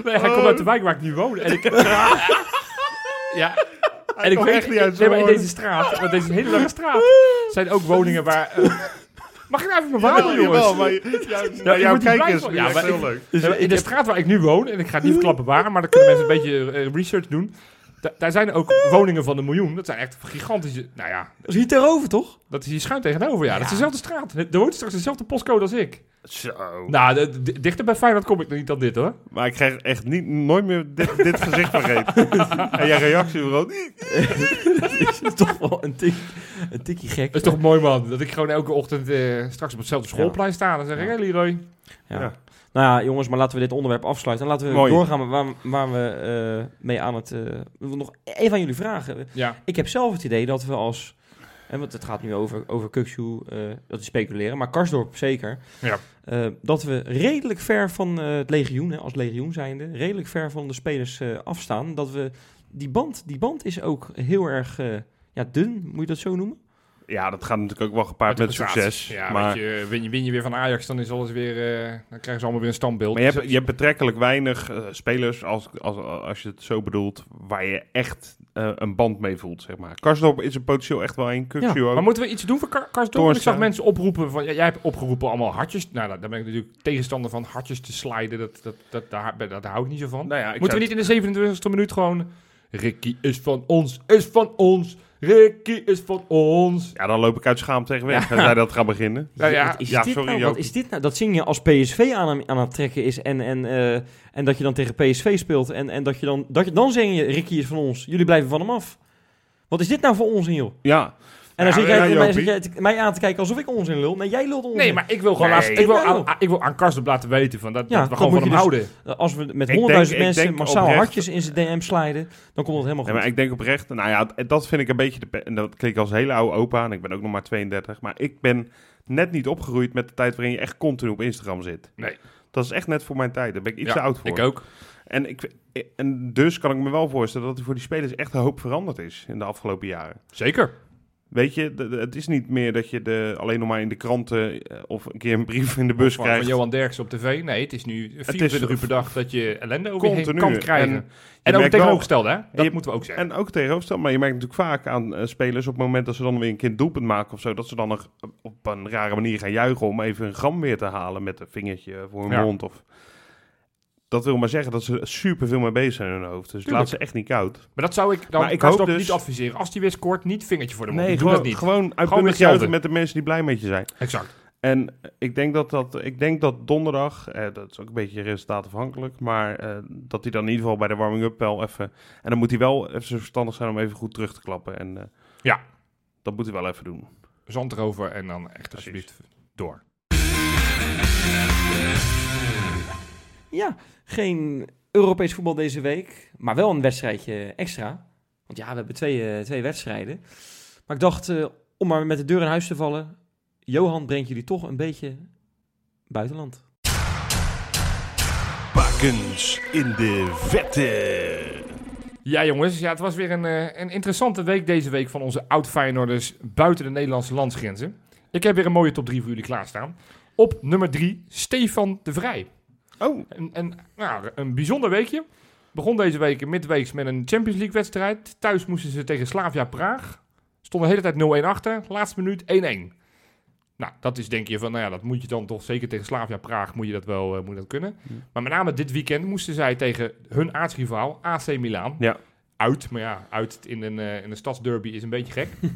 Speaker 3: Nee, hij komt uit de wijk waar ik nu woon. En ik... [LAUGHS] ja. En ik weet
Speaker 1: echt niet uit
Speaker 3: nee, maar in deze straat, want deze is een hele lange straat, zijn ook woningen waar... eh, [LAUGHS] mag ik nou even mijn verhaal doen, jongens?
Speaker 1: Jawel, maar ja, jouw kijkers ja,
Speaker 3: maar
Speaker 1: heel
Speaker 3: ik-
Speaker 1: leuk.
Speaker 2: Dus
Speaker 3: in de straat waar ik nu woon, en ik ga het niet verklappen waar, maar dan kunnen mensen een beetje eh, research doen. Da- daar zijn ook woningen van een miljoen. Dat zijn echt gigantische. Nou ja,
Speaker 2: Dat is hier tegenover, toch?
Speaker 3: dat is hier schuin tegenover. Ja, dat is dezelfde straat. Er woont straks dezelfde postcode als ik.
Speaker 1: Zo.
Speaker 3: Nou, dichter bij Feyenoord kom ik nog niet dan dit hoor.
Speaker 1: Maar ik krijg echt niet, nooit meer dit, dit gezicht vergeten. [LAUGHS] en jouw reactie bro. [LAUGHS] [LAUGHS]
Speaker 2: Is toch wel een, tik, een tikkie gek.
Speaker 3: Dat is toch mooi man. Dat ik gewoon elke ochtend eh, straks op hetzelfde schoolplein sta. Dan zeg ik,
Speaker 2: Ja.
Speaker 3: hé Leroy.
Speaker 2: Ja. Nou ja, jongens, maar laten we dit onderwerp afsluiten. En laten we
Speaker 1: Mooi.
Speaker 2: doorgaan waar, waar we eh, mee aan het... we willen nog even aan jullie vragen.
Speaker 3: Ja.
Speaker 2: Ik heb zelf het idee dat we als... En want het gaat nu over, over Kukshoe, eh, dat is speculeren. Maar Karsdorp zeker.
Speaker 3: Ja.
Speaker 2: Dat we redelijk ver van het legioen, hè, als legioen zijnde... redelijk ver van de spelers afstaan. Dat we... Die band, die band is ook heel erg ja, dun, moet je dat zo noemen?
Speaker 1: Ja, dat gaat natuurlijk ook wel gepaard met succes.
Speaker 3: Ja,
Speaker 1: maar,
Speaker 3: je, win, je, win je weer van Ajax, dan is alles weer... eh, dan krijgen ze allemaal weer een standbeeld.
Speaker 1: maar je,
Speaker 3: Dus
Speaker 1: hebt, je hebt betrekkelijk weinig eh, spelers, als, als, als je het zo bedoelt, waar je echt eh, een band mee voelt, zeg maar. Karsdorp is er potentieel echt wel een. Kukshu ook.
Speaker 3: Maar moeten we iets doen voor Kar- Karsdorp? Ik zag mensen oproepen van... Ja, jij hebt opgeroepen allemaal hartjes. Nou, daar daar ben ik natuurlijk tegenstander van. Hartjes te sliden, dat, dat, dat, daar, daar, daar hou ik niet zo van.
Speaker 1: nou ja, ik
Speaker 3: moeten we niet in de 27e minuut gewoon... Ricky is van ons, is van ons. Ricky is van ons.
Speaker 1: Ja, dan loop ik uit schaam tegen weg. Als jij dat gaat beginnen.
Speaker 3: Ja, ja.
Speaker 2: Wat is
Speaker 1: Ja,
Speaker 2: dit
Speaker 1: sorry,
Speaker 2: nou? Wat is dit nou? Dat zing je als PSV aan, aan het trekken is en, en, eh, en dat je dan tegen PSV speelt en, en dat je dan, dat je, dan zing je Ricky is van ons. Jullie blijven van hem af. Wat is dit nou voor onzin, joh?
Speaker 1: Ja,
Speaker 2: En dan
Speaker 1: Ja,
Speaker 2: zit jij,
Speaker 1: ja,
Speaker 2: mij, zit jij mij aan te kijken alsof ik onzin lul. Nee, jij lult onzin.
Speaker 3: Nee, maar ik wil gewoon laten- ik, wil aan, ik wil aan Karsdorp laten weten van dat,
Speaker 2: Ja,
Speaker 3: dat we gewoon van hem
Speaker 2: dus-
Speaker 3: houden.
Speaker 2: Als we met
Speaker 1: Ik
Speaker 2: 100.000
Speaker 1: denk- ik
Speaker 2: mensen
Speaker 1: denk
Speaker 2: massaal
Speaker 1: oprecht-
Speaker 2: hartjes in zijn DM sliden, dan komt het helemaal goed.
Speaker 1: maar ik denk oprecht, nou ja, dat vind ik een beetje, de, en dat klinkt als een hele oude opa, en ik ben ook nog maar 32, maar ik ben net niet opgegroeid met de tijd waarin je echt continu op Instagram zit.
Speaker 3: Nee.
Speaker 1: Dat is echt net voor mijn tijd, daar ben ik iets
Speaker 3: Ja,
Speaker 1: te oud voor.
Speaker 3: Ik ook.
Speaker 1: En, ik, en dus kan ik me wel voorstellen dat er voor die spelers echt een hoop veranderd is in de afgelopen jaren.
Speaker 3: Zeker.
Speaker 1: Weet je, het is niet meer dat je de, alleen nog maar in de kranten eh, of een keer een brief in de bus
Speaker 3: van,
Speaker 1: krijgt.
Speaker 3: van Johan Derksen op tv. Nee, het is nu 24 uur per dag dat je ellende over je heen
Speaker 1: Continu.
Speaker 3: kan krijgen.
Speaker 1: En
Speaker 3: ook
Speaker 1: merkt
Speaker 3: tegenovergestelde, hè? Dat
Speaker 1: je-
Speaker 3: moeten we ook zeggen.
Speaker 1: En ook tegenovergesteld, maar je merkt natuurlijk vaak aan eh, spelers op het moment dat ze dan weer een kind doelpunt maken of zo, dat ze dan nog op een rare manier gaan juichen om even een gram weer te halen met een vingertje voor hun
Speaker 3: Ja.
Speaker 1: mond. Of... Dat wil maar zeggen dat ze super veel mee bezig zijn in hun hoofd. Dus
Speaker 3: Tuurlijk.
Speaker 1: laat ze echt niet koud.
Speaker 3: Maar dat zou ik dan
Speaker 1: Maar ik hoop dus-
Speaker 3: niet adviseren. Als die weer scoort, niet vingertje voor de mond.
Speaker 1: Nee,
Speaker 3: Doe
Speaker 1: gewoon,
Speaker 3: dat niet.
Speaker 1: gewoon uitbundig juichen met de mensen die blij met je zijn.
Speaker 3: Exact.
Speaker 1: En ik denk dat, dat, ik denk dat donderdag, eh, dat is ook een beetje resultaatafhankelijk, maar eh, dat hij dan in ieder geval bij de warming-up wel even... En dan moet hij wel even zo verstandig zijn om even goed terug te klappen. En eh,
Speaker 3: Ja.
Speaker 1: dat moet hij wel even doen.
Speaker 3: Zand erover en dan echt alsjeblieft door.
Speaker 2: Ja, geen Europees voetbal deze week, maar wel een wedstrijdje extra. Want ja, we hebben twee, eh, twee wedstrijden. Maar ik dacht, eh, om maar met de deur in huis te vallen, Johan brengt jullie toch een beetje buitenland.
Speaker 1: Bakens in de vette.
Speaker 3: Ja, jongens. Ja, het was weer een, eh, een interessante week deze week van onze oud-Feyenoorders buiten de Nederlandse landsgrenzen. Ik heb weer een mooie top 3 voor jullie klaarstaan. Op nummer 3, Stefan de Vrij.
Speaker 1: Oh,
Speaker 3: Een, een, nou, een bijzonder weekje. Begon deze week midweeks met een Champions League wedstrijd. Thuis moesten ze tegen Slavia Praag. Stonden de hele tijd 0-1 achter. Laatste minuut 1-1. Nou, dat is denk je van, nou ja, dat moet je dan toch zeker tegen Slavia Praag moet je dat wel eh, moet dat kunnen. Maar met name dit weekend moesten zij tegen hun aartsrivaal AC Milan.
Speaker 1: Ja.
Speaker 3: Uit, maar ja, uit in een, eh, in een stadsderby is een beetje gek. [LAUGHS]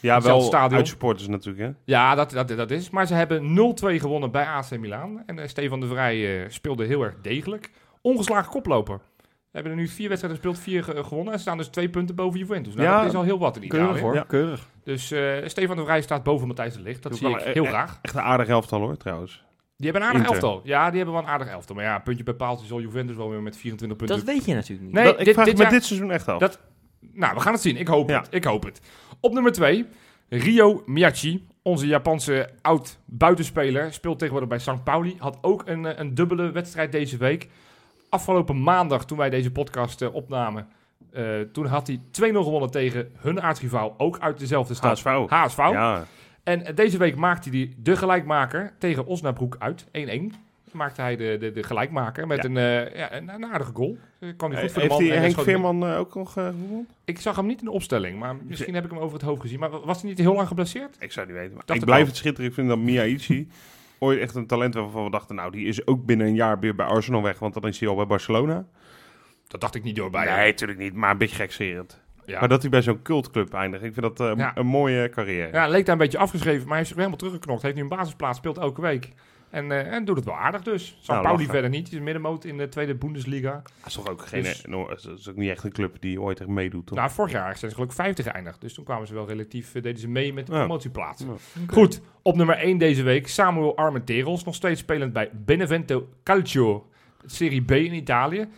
Speaker 1: ja, wel
Speaker 3: stadion.
Speaker 1: uitsupporters natuurlijk, hè?
Speaker 3: Ja, dat, dat, dat is. Maar ze hebben 0-2 gewonnen bij AC Milan. En eh, Stefan de Vrij eh, speelde heel erg degelijk. Ongeslagen koploper. We hebben er nu vier wedstrijden gespeeld, vier ge- gewonnen. En ze staan dus twee punten boven Juventus. Nou,
Speaker 1: Ja,
Speaker 3: dat is al heel wat in
Speaker 2: Keurig
Speaker 3: Italië.
Speaker 2: hoor,
Speaker 1: Ja.
Speaker 2: keurig.
Speaker 3: Dus eh, Stefan de Vrij staat boven Matthijs de Ligt. Dat
Speaker 1: Doe
Speaker 3: zie
Speaker 1: wel,
Speaker 3: ik heel graag.
Speaker 1: Echt een aardig elftal hoor, trouwens.
Speaker 3: Die hebben een aardig
Speaker 1: Inter.
Speaker 3: elftal. Ja, die hebben wel een aardig elftal. Maar ja, puntje bij paaltje zal Juventus wel weer met 24 punten.
Speaker 2: Dat weet je natuurlijk niet.
Speaker 3: Nee,
Speaker 1: Dat- ik
Speaker 3: dit-
Speaker 1: vraag
Speaker 3: dit jaar-
Speaker 1: dit seizoen echt af.
Speaker 3: Dat- Nou, we gaan het zien. Ik hoop
Speaker 1: Ja.
Speaker 3: het. Ik hoop het. Op nummer 2, Rio Miyachi. Onze Japanse oud-buitenspeler. Speelt tegenwoordig bij St. Pauli. Had ook een, eh, een dubbele wedstrijd deze week. Afgelopen maandag, toen wij deze podcast eh, opnamen... eh, toen had hij 2-0 gewonnen tegen hun aartsrivaal. Ook uit dezelfde stad.
Speaker 1: HSV.
Speaker 3: HSV.
Speaker 1: Ja,
Speaker 3: En deze week maakte hij de gelijkmaker tegen Osnabrück uit. 1-1. Maakte hij de, de, de gelijkmaker met
Speaker 1: Ja.
Speaker 3: een, eh, ja, een, een aardige goal. Eh, kwam hij goed voor de
Speaker 1: Heeft
Speaker 3: man. hij
Speaker 1: Henk Veerman eh, ook nog eh, gewonnen?
Speaker 3: ik zag hem niet in de opstelling, maar misschien heb ik hem over het hoofd gezien. Maar was hij niet heel lang geblesseerd?
Speaker 1: Ik zou niet weten. Maar
Speaker 3: Dacht
Speaker 1: ik blijf het schitteren. Ik vind dat Miyaichi [LAUGHS] ooit echt een talent waarvan we dachten... nou, die is ook binnen een jaar weer bij Arsenal weg. Want dan is hij al bij Barcelona.
Speaker 3: Dat dacht ik niet door bij hem.
Speaker 1: nee, natuurlijk niet. Maar een beetje gekserend.
Speaker 3: Ja.
Speaker 1: Maar dat hij bij zo'n cultclub eindigt. Ik vind dat eh,
Speaker 3: Ja.
Speaker 1: een mooie carrière.
Speaker 3: ja, leek daar een beetje afgeschreven, maar hij heeft zich weer helemaal teruggeknokt. Heeft nu een basisplaats, speelt elke week. En, eh, en doet het wel aardig dus. St.
Speaker 1: Nou,
Speaker 3: Pauli verder niet. Die is middenmoot in de tweede Bundesliga.
Speaker 1: Dat is toch ook geen...
Speaker 3: Dus-
Speaker 1: no, dat is ook niet echt een club die ooit echt meedoet, toch?
Speaker 3: Nou, vorig jaar zijn ze gelukkig vijfde geëindigd. Dus toen kwamen ze wel relatief, eh, deden ze mee met de
Speaker 1: Ja.
Speaker 3: promotieplaats.
Speaker 1: Ja.
Speaker 3: Goed, op nummer 1 deze week. Samuel Armenteros, nog steeds spelend bij Benevento Calcio, Serie B in Italië.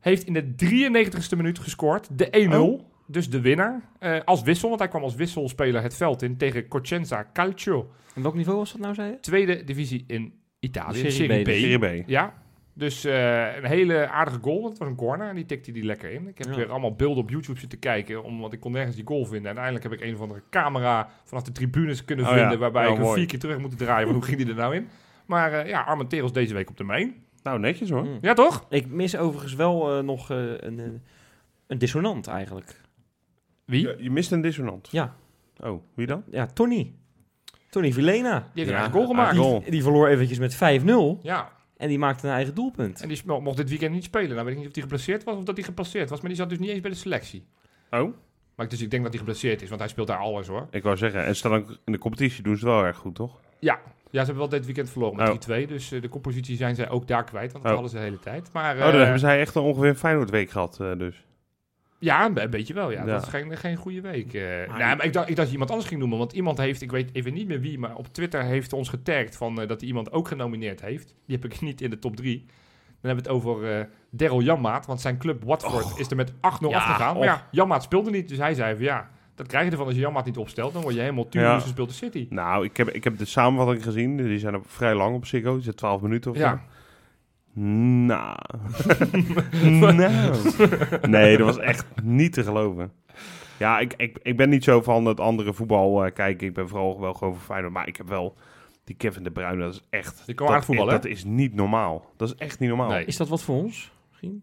Speaker 3: Heeft in de 93ste minuut gescoord, de 1-0.
Speaker 1: Oh.
Speaker 3: Dus de winnaar. Eh, als wissel, want hij kwam als wisselspeler het veld in tegen Cosenza Calcio.
Speaker 2: En welk niveau was dat nou, zei je?
Speaker 3: Tweede divisie in Italië,
Speaker 2: Serie
Speaker 3: Serie,
Speaker 2: B,
Speaker 3: B.
Speaker 2: dus.
Speaker 1: Serie B.
Speaker 3: Ja, dus eh, een hele aardige goal. want Het was een corner en die tikte die lekker in. Ik heb
Speaker 2: Ja.
Speaker 3: weer allemaal beelden op YouTube zitten kijken, omdat ik kon nergens die goal vinden. En uiteindelijk heb ik een of andere camera vanaf de tribunes kunnen
Speaker 1: Oh ja.
Speaker 3: vinden, waarbij
Speaker 1: Oh,
Speaker 3: ik hem vier keer terug moet draaien. van hoe ging die er nou in? Maar eh, ja, Armenteros deze week op de main.
Speaker 1: Nou, netjes hoor.
Speaker 2: Mm.
Speaker 3: Ja, toch?
Speaker 2: Ik mis overigens wel eh, nog eh, een, een dissonant eigenlijk.
Speaker 3: Wie?
Speaker 1: Je, je mist een dissonant.
Speaker 2: Ja,
Speaker 1: Oh, wie dan?
Speaker 2: ja Tony. Tony Vilena.
Speaker 3: Die heeft
Speaker 1: Ja,
Speaker 3: een eigen goal gemaakt.
Speaker 1: eigen goal.
Speaker 2: Die, die verloor eventjes met 5-0
Speaker 3: Ja,
Speaker 2: en die maakte een eigen doelpunt.
Speaker 3: en die mocht dit weekend niet spelen. Nou weet ik niet of hij geblesseerd was of dat hij gepasseerd was, maar die zat dus niet eens bij de selectie.
Speaker 1: Oh,
Speaker 3: Maar ik- dus ik denk dat hij geblesseerd is, want hij speelt daar alles hoor.
Speaker 1: ik wou zeggen. En staan ook in de competitie doen ze het wel erg goed, toch?
Speaker 3: Ja, ja ze hebben wel dit weekend verloren met
Speaker 1: Oh.
Speaker 3: 3-2. Dus eh, de koppositie zijn zij ook daar kwijt. Want dat
Speaker 1: Oh.
Speaker 3: hadden ze de hele tijd. Maar,
Speaker 1: oh, dan
Speaker 3: eh,
Speaker 1: hebben zij echt een ongeveer een Feyenoord-week gehad, eh, dus.
Speaker 3: Ja, een, be- een beetje wel. Ja.
Speaker 1: Ja.
Speaker 3: Dat is geen, geen goede week. eh.
Speaker 2: Maar
Speaker 3: nou, maar ik, dacht, ik dacht je iemand anders ging noemen. Want iemand heeft, ik weet even niet meer wie, maar op Twitter heeft ons getagd van, eh, dat hij iemand ook genomineerd heeft. Die heb ik [LAUGHS] niet in de top 3. Dan hebben we het over eh Daryl Janmaat. Want zijn club Watford is er met 8-0
Speaker 2: Ja,
Speaker 3: afgegaan. Maar ja, Janmaat speelde niet. Dus hij zei van ja, dat krijg je ervan als je Janmaat niet opstelt. Dan word je helemaal tuurlijk
Speaker 1: Ja.
Speaker 3: gespeeld de City.
Speaker 1: Nou, ik heb, ik heb de samenvatting gezien. Die zijn op vrij lang op Ziggo. Die zit 12 minuten of zo.
Speaker 3: Ja.
Speaker 1: Nou. [LAUGHS] nou. Nee, dat was echt niet te geloven. Ja, ik, ik, ik ben niet zo van het andere voetbal eh, kijken. Ik ben vooral wel gewoon voor Feyenoord. Maar ik heb wel die Kevin De Bruyne. Dat is echt...
Speaker 3: Die kan
Speaker 1: dat,
Speaker 3: aardig voetballen,
Speaker 1: Dat is niet normaal. Dat is echt niet normaal.
Speaker 3: Nee.
Speaker 2: Is dat wat voor ons? Misschien?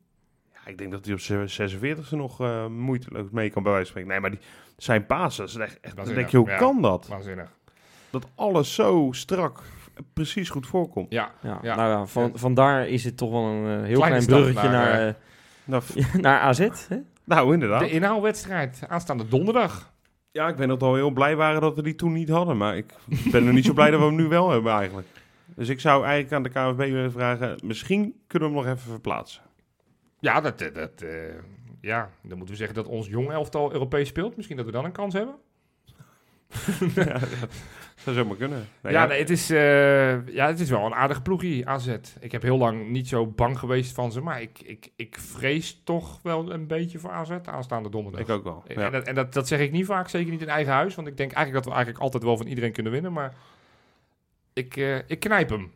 Speaker 1: Ja, ik denk dat hij op zijn 46e nog eh, moeiteloos mee kan bij wijze van spreken. Nee, maar die, zijn is echt, echt dan denk je, hoe
Speaker 3: ja.
Speaker 1: kan dat?
Speaker 3: Waanzinnig.
Speaker 1: Dat alles zo strak precies goed voorkomt.
Speaker 3: Ja,
Speaker 2: Ja,
Speaker 3: Ja.
Speaker 2: Nou ja, van, vandaar is het toch wel een eh, heel
Speaker 3: Kleine
Speaker 2: klein bruggetje
Speaker 3: naar,
Speaker 2: naar,
Speaker 1: Nou, f-
Speaker 2: eh, [LAUGHS] naar AZ. Hè?
Speaker 1: nou, inderdaad.
Speaker 3: de inhaalwedstrijd aanstaande donderdag.
Speaker 1: Ja, ik ben dat al heel blij waren dat we die toen niet hadden. Maar ik ben er niet zo blij dat we hem nu wel hebben eigenlijk. Dus ik zou eigenlijk aan de KNVB willen vragen... misschien kunnen we hem nog even verplaatsen.
Speaker 3: Ja, dat, dat, dat, eh, ja, dan moeten we zeggen dat ons jong elftal Europees speelt. Misschien dat we dan een kans hebben. [LAUGHS]
Speaker 1: ja, dat zou zomaar kunnen. Nee,
Speaker 3: ja, nee, het, is, eh, ja, het is wel een aardige ploegie, AZ. Ik heb heel lang niet zo bang geweest van ze. Maar ik, ik, ik vrees toch wel een beetje voor AZ aanstaande donderdag.
Speaker 1: Ik ook wel. Ja.
Speaker 3: En, dat, en dat, dat zeg ik niet vaak, zeker niet in eigen huis. Want ik denk eigenlijk dat we eigenlijk altijd wel van iedereen kunnen winnen. Maar ik, eh, ik knijp hem.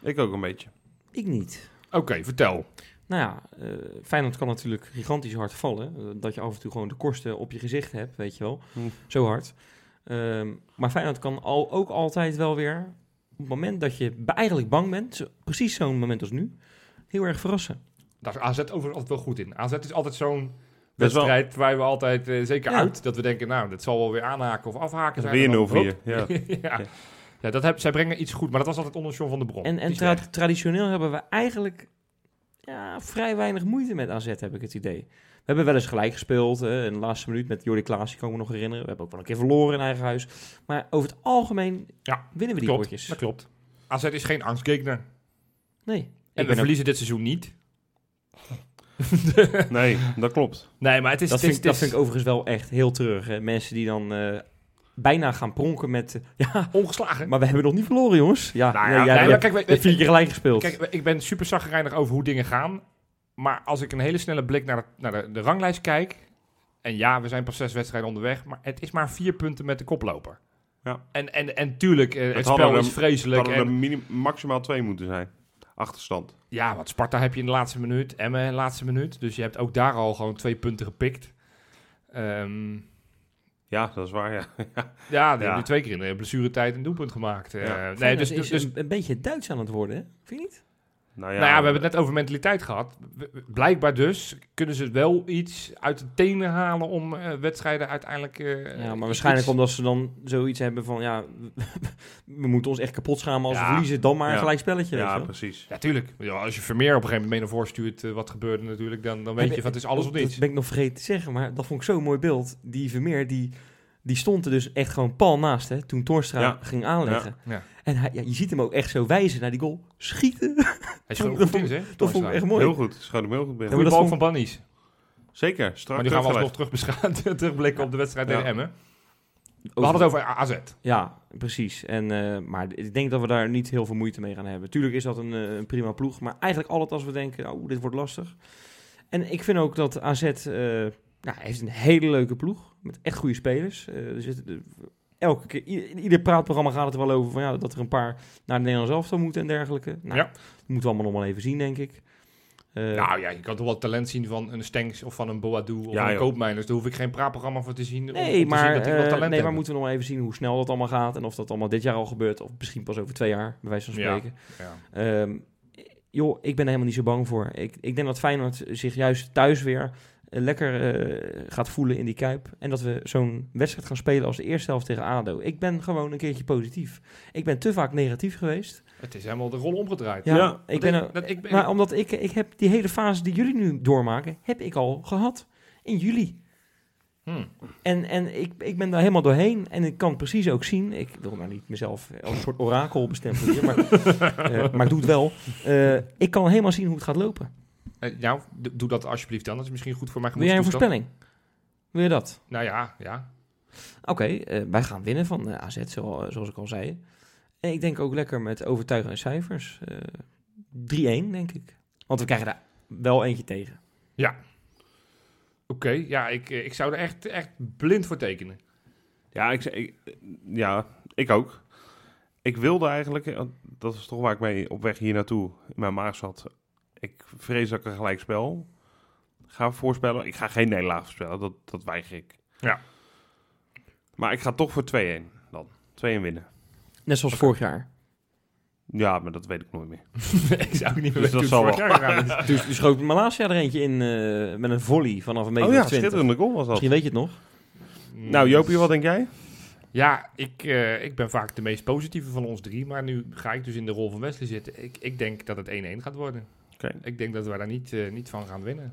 Speaker 1: Ik ook een beetje.
Speaker 2: Ik niet.
Speaker 3: Oké, vertel.
Speaker 2: Nou ja, eh, Feyenoord kan natuurlijk gigantisch hard vallen. Dat je af en toe gewoon de kosten op je gezicht hebt, weet je wel.
Speaker 1: Hm.
Speaker 2: Zo hard. Ehm, maar Feyenoord kan al, ook altijd wel weer, op het moment dat je eigenlijk bang bent, zo- precies zo'n moment als nu, heel erg verrassen.
Speaker 3: Daar is AZ overigens altijd wel goed in. AZ is altijd zo'n wedstrijd waar we altijd, eh, zeker
Speaker 2: Ja.
Speaker 3: uit, dat we denken, nou, dat zal wel weer aanhaken of afhaken zijn.
Speaker 1: Weer
Speaker 3: En dan,
Speaker 1: 0-4.
Speaker 3: hop. [LAUGHS]
Speaker 1: Ja.
Speaker 3: ja. ja, dat heb, zij brengen iets goed, maar dat was altijd onder John van der Brom.
Speaker 2: En, tra- traditioneel hebben we eigenlijk ja, vrij weinig moeite met AZ, heb ik het idee. We hebben wel eens gelijk gespeeld. in de laatste minuut met Jordi Klaas, die kan ik me nog herinneren. We hebben ook wel een keer verloren in eigen huis. Maar over het algemeen
Speaker 3: Ja,
Speaker 2: winnen we die
Speaker 3: klopt,
Speaker 2: potjes.
Speaker 3: dat klopt. AZ is geen angstgegner.
Speaker 2: Nee.
Speaker 3: En we
Speaker 2: ook-
Speaker 3: verliezen dit seizoen niet. [LAUGHS]
Speaker 1: Nee, dat klopt.
Speaker 3: Nee, maar het is...
Speaker 2: dat,
Speaker 3: het
Speaker 2: vind,
Speaker 3: is,
Speaker 2: ik- dat
Speaker 3: het
Speaker 2: vind
Speaker 3: is
Speaker 2: ik overigens wel echt heel terug. Hè. Mensen die dan eh, bijna gaan pronken met... eh, ja,
Speaker 3: ongeslagen.
Speaker 2: maar we hebben nog niet verloren, jongens. Ja,
Speaker 1: Nou
Speaker 2: nee,
Speaker 1: ja,
Speaker 3: nee, maar kijk, we-
Speaker 2: vier keer gelijk gespeeld.
Speaker 3: Kijk, ik ben super zagrijnig over hoe dingen gaan. Maar als ik een hele snelle blik naar, de, naar de, de ranglijst kijk... En ja, we zijn pas zes wedstrijden onderweg. Maar het is maar vier punten met de koploper.
Speaker 1: Ja.
Speaker 3: En, en, en tuurlijk, eh, het
Speaker 1: hadden
Speaker 3: spel is vreselijk.
Speaker 1: Hadden er
Speaker 3: En,
Speaker 1: minim- maximaal twee moeten zijn. Achterstand.
Speaker 3: ja, want Sparta heb je in de laatste minuut. Emmen in de laatste minuut. Dus je hebt ook daar al gewoon twee punten gepikt. Ehm,
Speaker 1: Ja, dat is waar, ja. [LAUGHS]
Speaker 3: ja, die
Speaker 1: Ja.
Speaker 3: hebben twee keer in de blessuretijd een doelpunt gemaakt. Eh,
Speaker 1: Ja.
Speaker 3: nee, dus,
Speaker 2: is
Speaker 3: dus,
Speaker 2: een, een beetje Duits aan het worden, hè? Vind je niet?
Speaker 1: Nou ja,
Speaker 3: nou ja, we hebben het net over mentaliteit gehad. Blijkbaar dus kunnen ze wel iets uit de tenen halen om eh, wedstrijden uiteindelijk... eh,
Speaker 2: Ja, maar waarschijnlijk
Speaker 3: iets-
Speaker 2: omdat ze dan zoiets hebben van... Ja, [LAUGHS] we moeten ons echt kapot schamen als we verliezen. Dan maar een
Speaker 1: Ja.
Speaker 2: gelijk spelletje,
Speaker 1: Ja, precies.
Speaker 3: Ja, tuurlijk. Ja, als je Vermeer op een gegeven moment mee naar voren stuurt eh, wat gebeurde natuurlijk, dan, dan weet je van het is alles of
Speaker 2: Dat
Speaker 3: niets.
Speaker 2: ben ik nog vergeten te zeggen, maar dat vond ik zo'n mooi beeld. Die Vermeer, die, die stond er dus echt gewoon pal naast, hè, toen Torstra
Speaker 1: Ja.
Speaker 2: ging aanleggen.
Speaker 3: Ja. Ja.
Speaker 2: En hij, ja, je ziet hem ook echt zo wijzen naar die goal. Schieten.
Speaker 3: Hij
Speaker 2: dat [LAUGHS]
Speaker 3: goed in,
Speaker 2: vond-
Speaker 3: hè?
Speaker 2: dat vond ik echt mooi.
Speaker 1: Heel goed. Schoot hem heel goed binnen.
Speaker 2: Ja,
Speaker 3: Goeie
Speaker 2: maar dat
Speaker 3: bal
Speaker 2: vond-
Speaker 3: van Bannies.
Speaker 1: Zeker. Strak
Speaker 3: Maar nu gaan we alsnog terugbescha- [LAUGHS] terugblikken op de wedstrijd
Speaker 1: Ja.
Speaker 3: tegen Emmen. We hadden het over AZ.
Speaker 2: Ja, precies. En, eh, maar ik denk dat we daar niet heel veel moeite mee gaan hebben. Tuurlijk is dat een, eh, een prima ploeg. Maar eigenlijk altijd als we denken, oh, dit wordt lastig. En ik vind ook dat AZ eh, nou, heeft een hele leuke ploeg. Met echt goede spelers. Eh, er zitten, er- elke keer, in ieder praatprogramma gaat het er wel over van, ja, dat er een paar naar de Nederlands elftal moeten en dergelijke. Nou,
Speaker 3: Ja.
Speaker 2: dat moeten we allemaal nog maar even zien, denk ik. Eh,
Speaker 3: Nou ja, je kan toch wel talent zien van een Stenks of van een Boadu of
Speaker 1: Ja,
Speaker 3: een. Koopmijners. Daar hoef ik geen praatprogramma voor te zien. om- om
Speaker 2: nee,
Speaker 3: te
Speaker 2: maar,
Speaker 3: zien dat die wel
Speaker 2: eh,
Speaker 3: talent
Speaker 2: nee, maar
Speaker 3: hebben.
Speaker 2: moeten we nog maar even zien hoe snel dat allemaal gaat. En of dat allemaal dit jaar al gebeurt. Of misschien pas over twee jaar, bij wijze van spreken.
Speaker 3: Ja.
Speaker 2: Ehm, joh, ik ben er helemaal niet zo bang voor. Ik, ik denk dat Feyenoord zich juist thuis weer lekker eh, gaat voelen in die Kuip. En dat we zo'n wedstrijd gaan spelen als de eerste helft tegen ADO. Ik ben gewoon een keertje positief. Ik ben te vaak negatief geweest.
Speaker 3: Het is helemaal de rol omgedraaid.
Speaker 2: Ja,
Speaker 1: Ja,
Speaker 2: ik ben
Speaker 3: ik- dat ik ben-
Speaker 2: maar omdat ik, ik heb die hele fase die jullie nu doormaken, heb ik al gehad. In juli.
Speaker 3: Hm.
Speaker 2: En, en ik, ik ben daar helemaal doorheen. En ik kan precies ook zien. Ik wil nou niet mezelf als een soort orakel bestempelen hier, maar, [LAUGHS] eh, maar ik doe het wel. Eh, ik kan helemaal zien hoe het gaat lopen.
Speaker 3: Nou, doe dat alsjeblieft dan. Dat is misschien goed voor mijn
Speaker 2: Wil jij een
Speaker 3: gemoedstoestand.
Speaker 2: voorspelling? Wil je dat?
Speaker 3: Nou ja, ja.
Speaker 2: Oké, eh, wij gaan winnen van eh, AZ, zo- zoals ik al zei. En ik denk ook lekker met overtuigende cijfers. Eh 3-1, denk ik. Want we krijgen daar wel eentje tegen.
Speaker 3: Oké, ja, ik, ik zou er echt, echt blind voor tekenen.
Speaker 1: Ja, ik, ik, ja, ik ook. Ik wilde eigenlijk, dat is toch waar ik mee op weg hier naartoe in mijn maag zat. Ik vrees dat ik een gelijk spel ga voorspellen. Ik ga geen nederlaag voorspellen, dat, dat weiger ik.
Speaker 3: Ja.
Speaker 1: Maar ik ga toch voor 2-1 dan. 2-1 winnen.
Speaker 2: Net zoals vorig jaar.
Speaker 1: Ja, maar dat weet ik nooit meer. [LAUGHS]
Speaker 3: ik zou ook niet meer
Speaker 1: Dus
Speaker 3: weten
Speaker 1: dat
Speaker 3: hoe het
Speaker 1: zal
Speaker 3: vorig jaar gegaan is. [LAUGHS]
Speaker 2: Dus die schoot Malasia er eentje in eh, met een volley vanaf een meter
Speaker 1: Oh ja,
Speaker 2: of 20.
Speaker 1: schitterende goal was dat.
Speaker 2: Misschien weet je het nog.
Speaker 1: Nou, Jopie, wat denk jij?
Speaker 3: Ja, ik, eh, ik ben vaak de meest positieve van ons drie. Maar nu ga ik dus in de rol van Wesley zitten. Ik, ik denk dat het 1-1 gaat worden. Ik denk dat we daar niet, eh, niet van gaan winnen.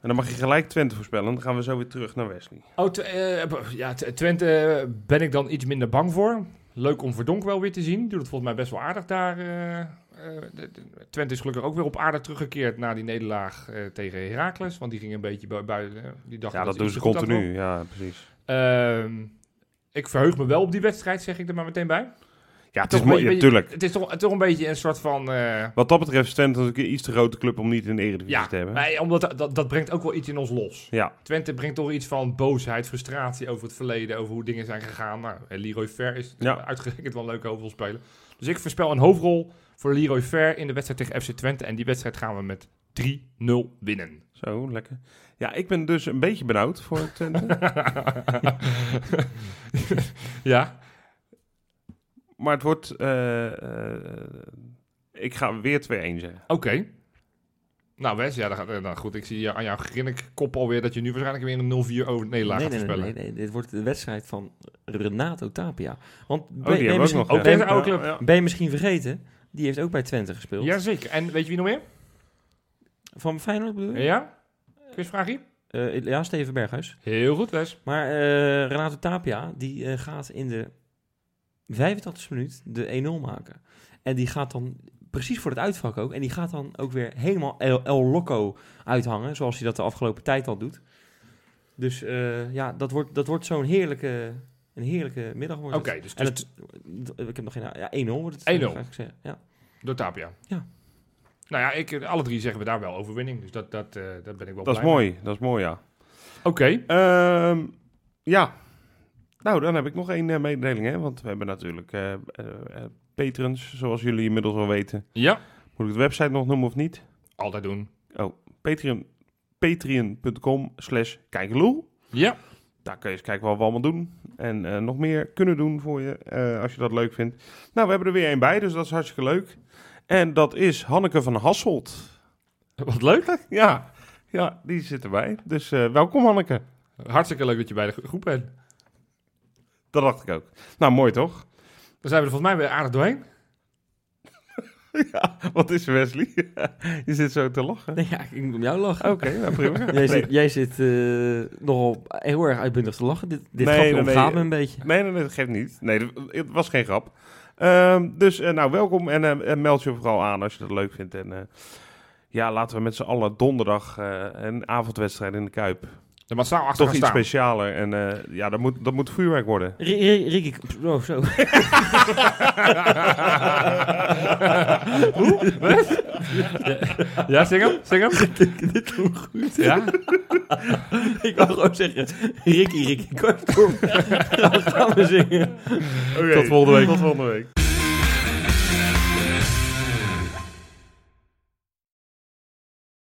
Speaker 1: En dan mag je gelijk Twente voorspellen. Dan gaan we zo weer terug naar Wesley.
Speaker 3: Oh, eh, ja, Twente eh, ben ik dan iets minder bang voor. Leuk om Verdonk wel weer te zien. Doet het volgens mij best wel aardig daar. de- de- Twente is gelukkig ook weer op aarde teruggekeerd na die nederlaag tegen Heracles. Want die ging een beetje bui- buiten. die dacht
Speaker 1: Ja, dat
Speaker 3: ze
Speaker 1: doen ze continu. Ja, precies.
Speaker 3: Ehm, ik verheug me wel op die wedstrijd, zeg ik er maar meteen bij.
Speaker 1: Ja, het is mooi. Ja,
Speaker 3: beetje-
Speaker 1: tuurlijk.
Speaker 3: Het is toch, toch een beetje een soort van... eh,
Speaker 1: Wat dat betreft is Twente natuurlijk een iets te grote club om niet in de Eredivisie
Speaker 3: ja,
Speaker 1: te hebben.
Speaker 3: maar omdat dat, dat, brengt ook wel iets in ons los.
Speaker 1: Ja,
Speaker 3: Twente brengt toch iets van boosheid, frustratie over het verleden, over hoe dingen zijn gegaan. Nou, en Leroy Fer is
Speaker 1: Ja.
Speaker 3: uitgerekend wel een leuke hoofdrolspeler. Dus ik voorspel een hoofdrol voor Leroy Fer in de wedstrijd tegen FC Twente. En die wedstrijd gaan we met 3-0 winnen.
Speaker 1: zo, lekker. Ja, ik ben dus een beetje benauwd voor Twente. [LAUGHS]
Speaker 3: ja,
Speaker 1: maar het wordt... eh, eh, ik ga weer 2-1 zeggen.
Speaker 3: oké. Nou Wes, ja, dan, gaat- eh, dan goed. Ik zie aan jouw grinnikkop alweer dat je nu waarschijnlijk weer een 0-4 over Nederland
Speaker 2: Nee,
Speaker 3: gaat
Speaker 2: nee, nee,
Speaker 3: voorspellen.
Speaker 2: nee, nee. Dit wordt de wedstrijd van Renato Tapia. Want ben,
Speaker 1: Oh,
Speaker 2: ben
Speaker 1: die
Speaker 2: je
Speaker 1: hebben we ook
Speaker 2: misschien,
Speaker 1: nog.
Speaker 3: oude club.
Speaker 2: ben je misschien vergeten? Die heeft ook bij Twente gespeeld.
Speaker 3: Jazeker. En weet je wie nog meer?
Speaker 2: Van Feyenoord bedoel je?
Speaker 3: Ja? Quizvraagje?
Speaker 2: Eh, ja, Steven Berghuis.
Speaker 3: Heel goed, Wes.
Speaker 2: Maar eh, Renato Tapia, die eh, gaat in de 85e minuut de 1-0 maken. En die gaat dan precies voor het uitvak ook. En die gaat dan ook weer helemaal El, El Loco uithangen, zoals hij dat de afgelopen tijd al doet. Dus eh, ja, dat wordt, dat wordt zo'n heerlijke, een heerlijke middag. wordt
Speaker 3: Oké,
Speaker 2: het.
Speaker 3: dus,
Speaker 2: En
Speaker 3: dus
Speaker 2: het, ik heb nog geen... Ja, 1-0 wordt het.
Speaker 3: 1-0.
Speaker 2: ga ik zeggen. Ja.
Speaker 3: door Tapia.
Speaker 2: Ja.
Speaker 3: Nou ja, ik, alle drie zeggen we daar wel overwinning. Dus dat, dat, eh dat ben ik wel
Speaker 1: Dat is
Speaker 3: mee.
Speaker 1: mooi, dat is mooi, ja.
Speaker 3: Oké.
Speaker 1: Ehm, ja. Nou, dan heb ik nog één eh, mededeling, hè. Want we hebben natuurlijk eh, patrons, zoals jullie inmiddels al weten.
Speaker 3: Ja,
Speaker 1: Moet ik de website nog noemen of niet?
Speaker 3: altijd doen.
Speaker 1: Patreon, patreon.com slash kijkeloel.
Speaker 3: Ja.
Speaker 1: Daar kun je eens kijken wat we allemaal doen. En nog meer kunnen doen voor je, als je dat leuk vindt. Nou, we hebben er weer één bij, dus dat is hartstikke leuk. En dat is Hanneke van Hasselt.
Speaker 3: Wat leuk. [LAUGHS]
Speaker 1: Ja, ja die zit erbij. Dus welkom Hanneke.
Speaker 3: Hartstikke leuk dat je bij de groep bent.
Speaker 1: Dat dacht ik ook. Nou, mooi toch?
Speaker 3: Dan zijn we er volgens mij weer aardig doorheen. [LAUGHS]
Speaker 1: ja, wat is Wesley? [LAUGHS] je zit zo te lachen.
Speaker 2: Nee, ja, ik moet om jou lachen.
Speaker 1: Oké, nou prima. [LAUGHS]
Speaker 2: Jij
Speaker 1: Nee.
Speaker 2: zit, jij zit eh, nogal heel erg uitbundig te lachen. Dit, dit
Speaker 1: Nee,
Speaker 2: grapje
Speaker 1: nee,
Speaker 2: me een beetje.
Speaker 1: Nee, nee, nee, dat geeft niet. Nee, het was geen grap. Ehm, dus eh, nou, welkom en, eh, en meld je vooral aan als je dat leuk vindt. En eh, ja, laten we met z'n allen donderdag eh, een avondwedstrijd in de Kuip.
Speaker 3: Er massaal achter
Speaker 1: Toch iets
Speaker 3: staan.
Speaker 1: specialer. En eh, ja, dat moet, dat moet vuurwerk worden.
Speaker 2: Ri- Ri- Ricky, oh, zo. [LAUGHS]
Speaker 3: Ja, zing hem. Zing hem.
Speaker 2: Dit klonk goed.
Speaker 3: Ja.
Speaker 2: Ik wil gewoon zeggen, Ricky, Ricky, Karstorm. [LAUGHS] gaan we zingen.
Speaker 1: Oké,
Speaker 3: Tot volgende week.
Speaker 1: Tot volgende week.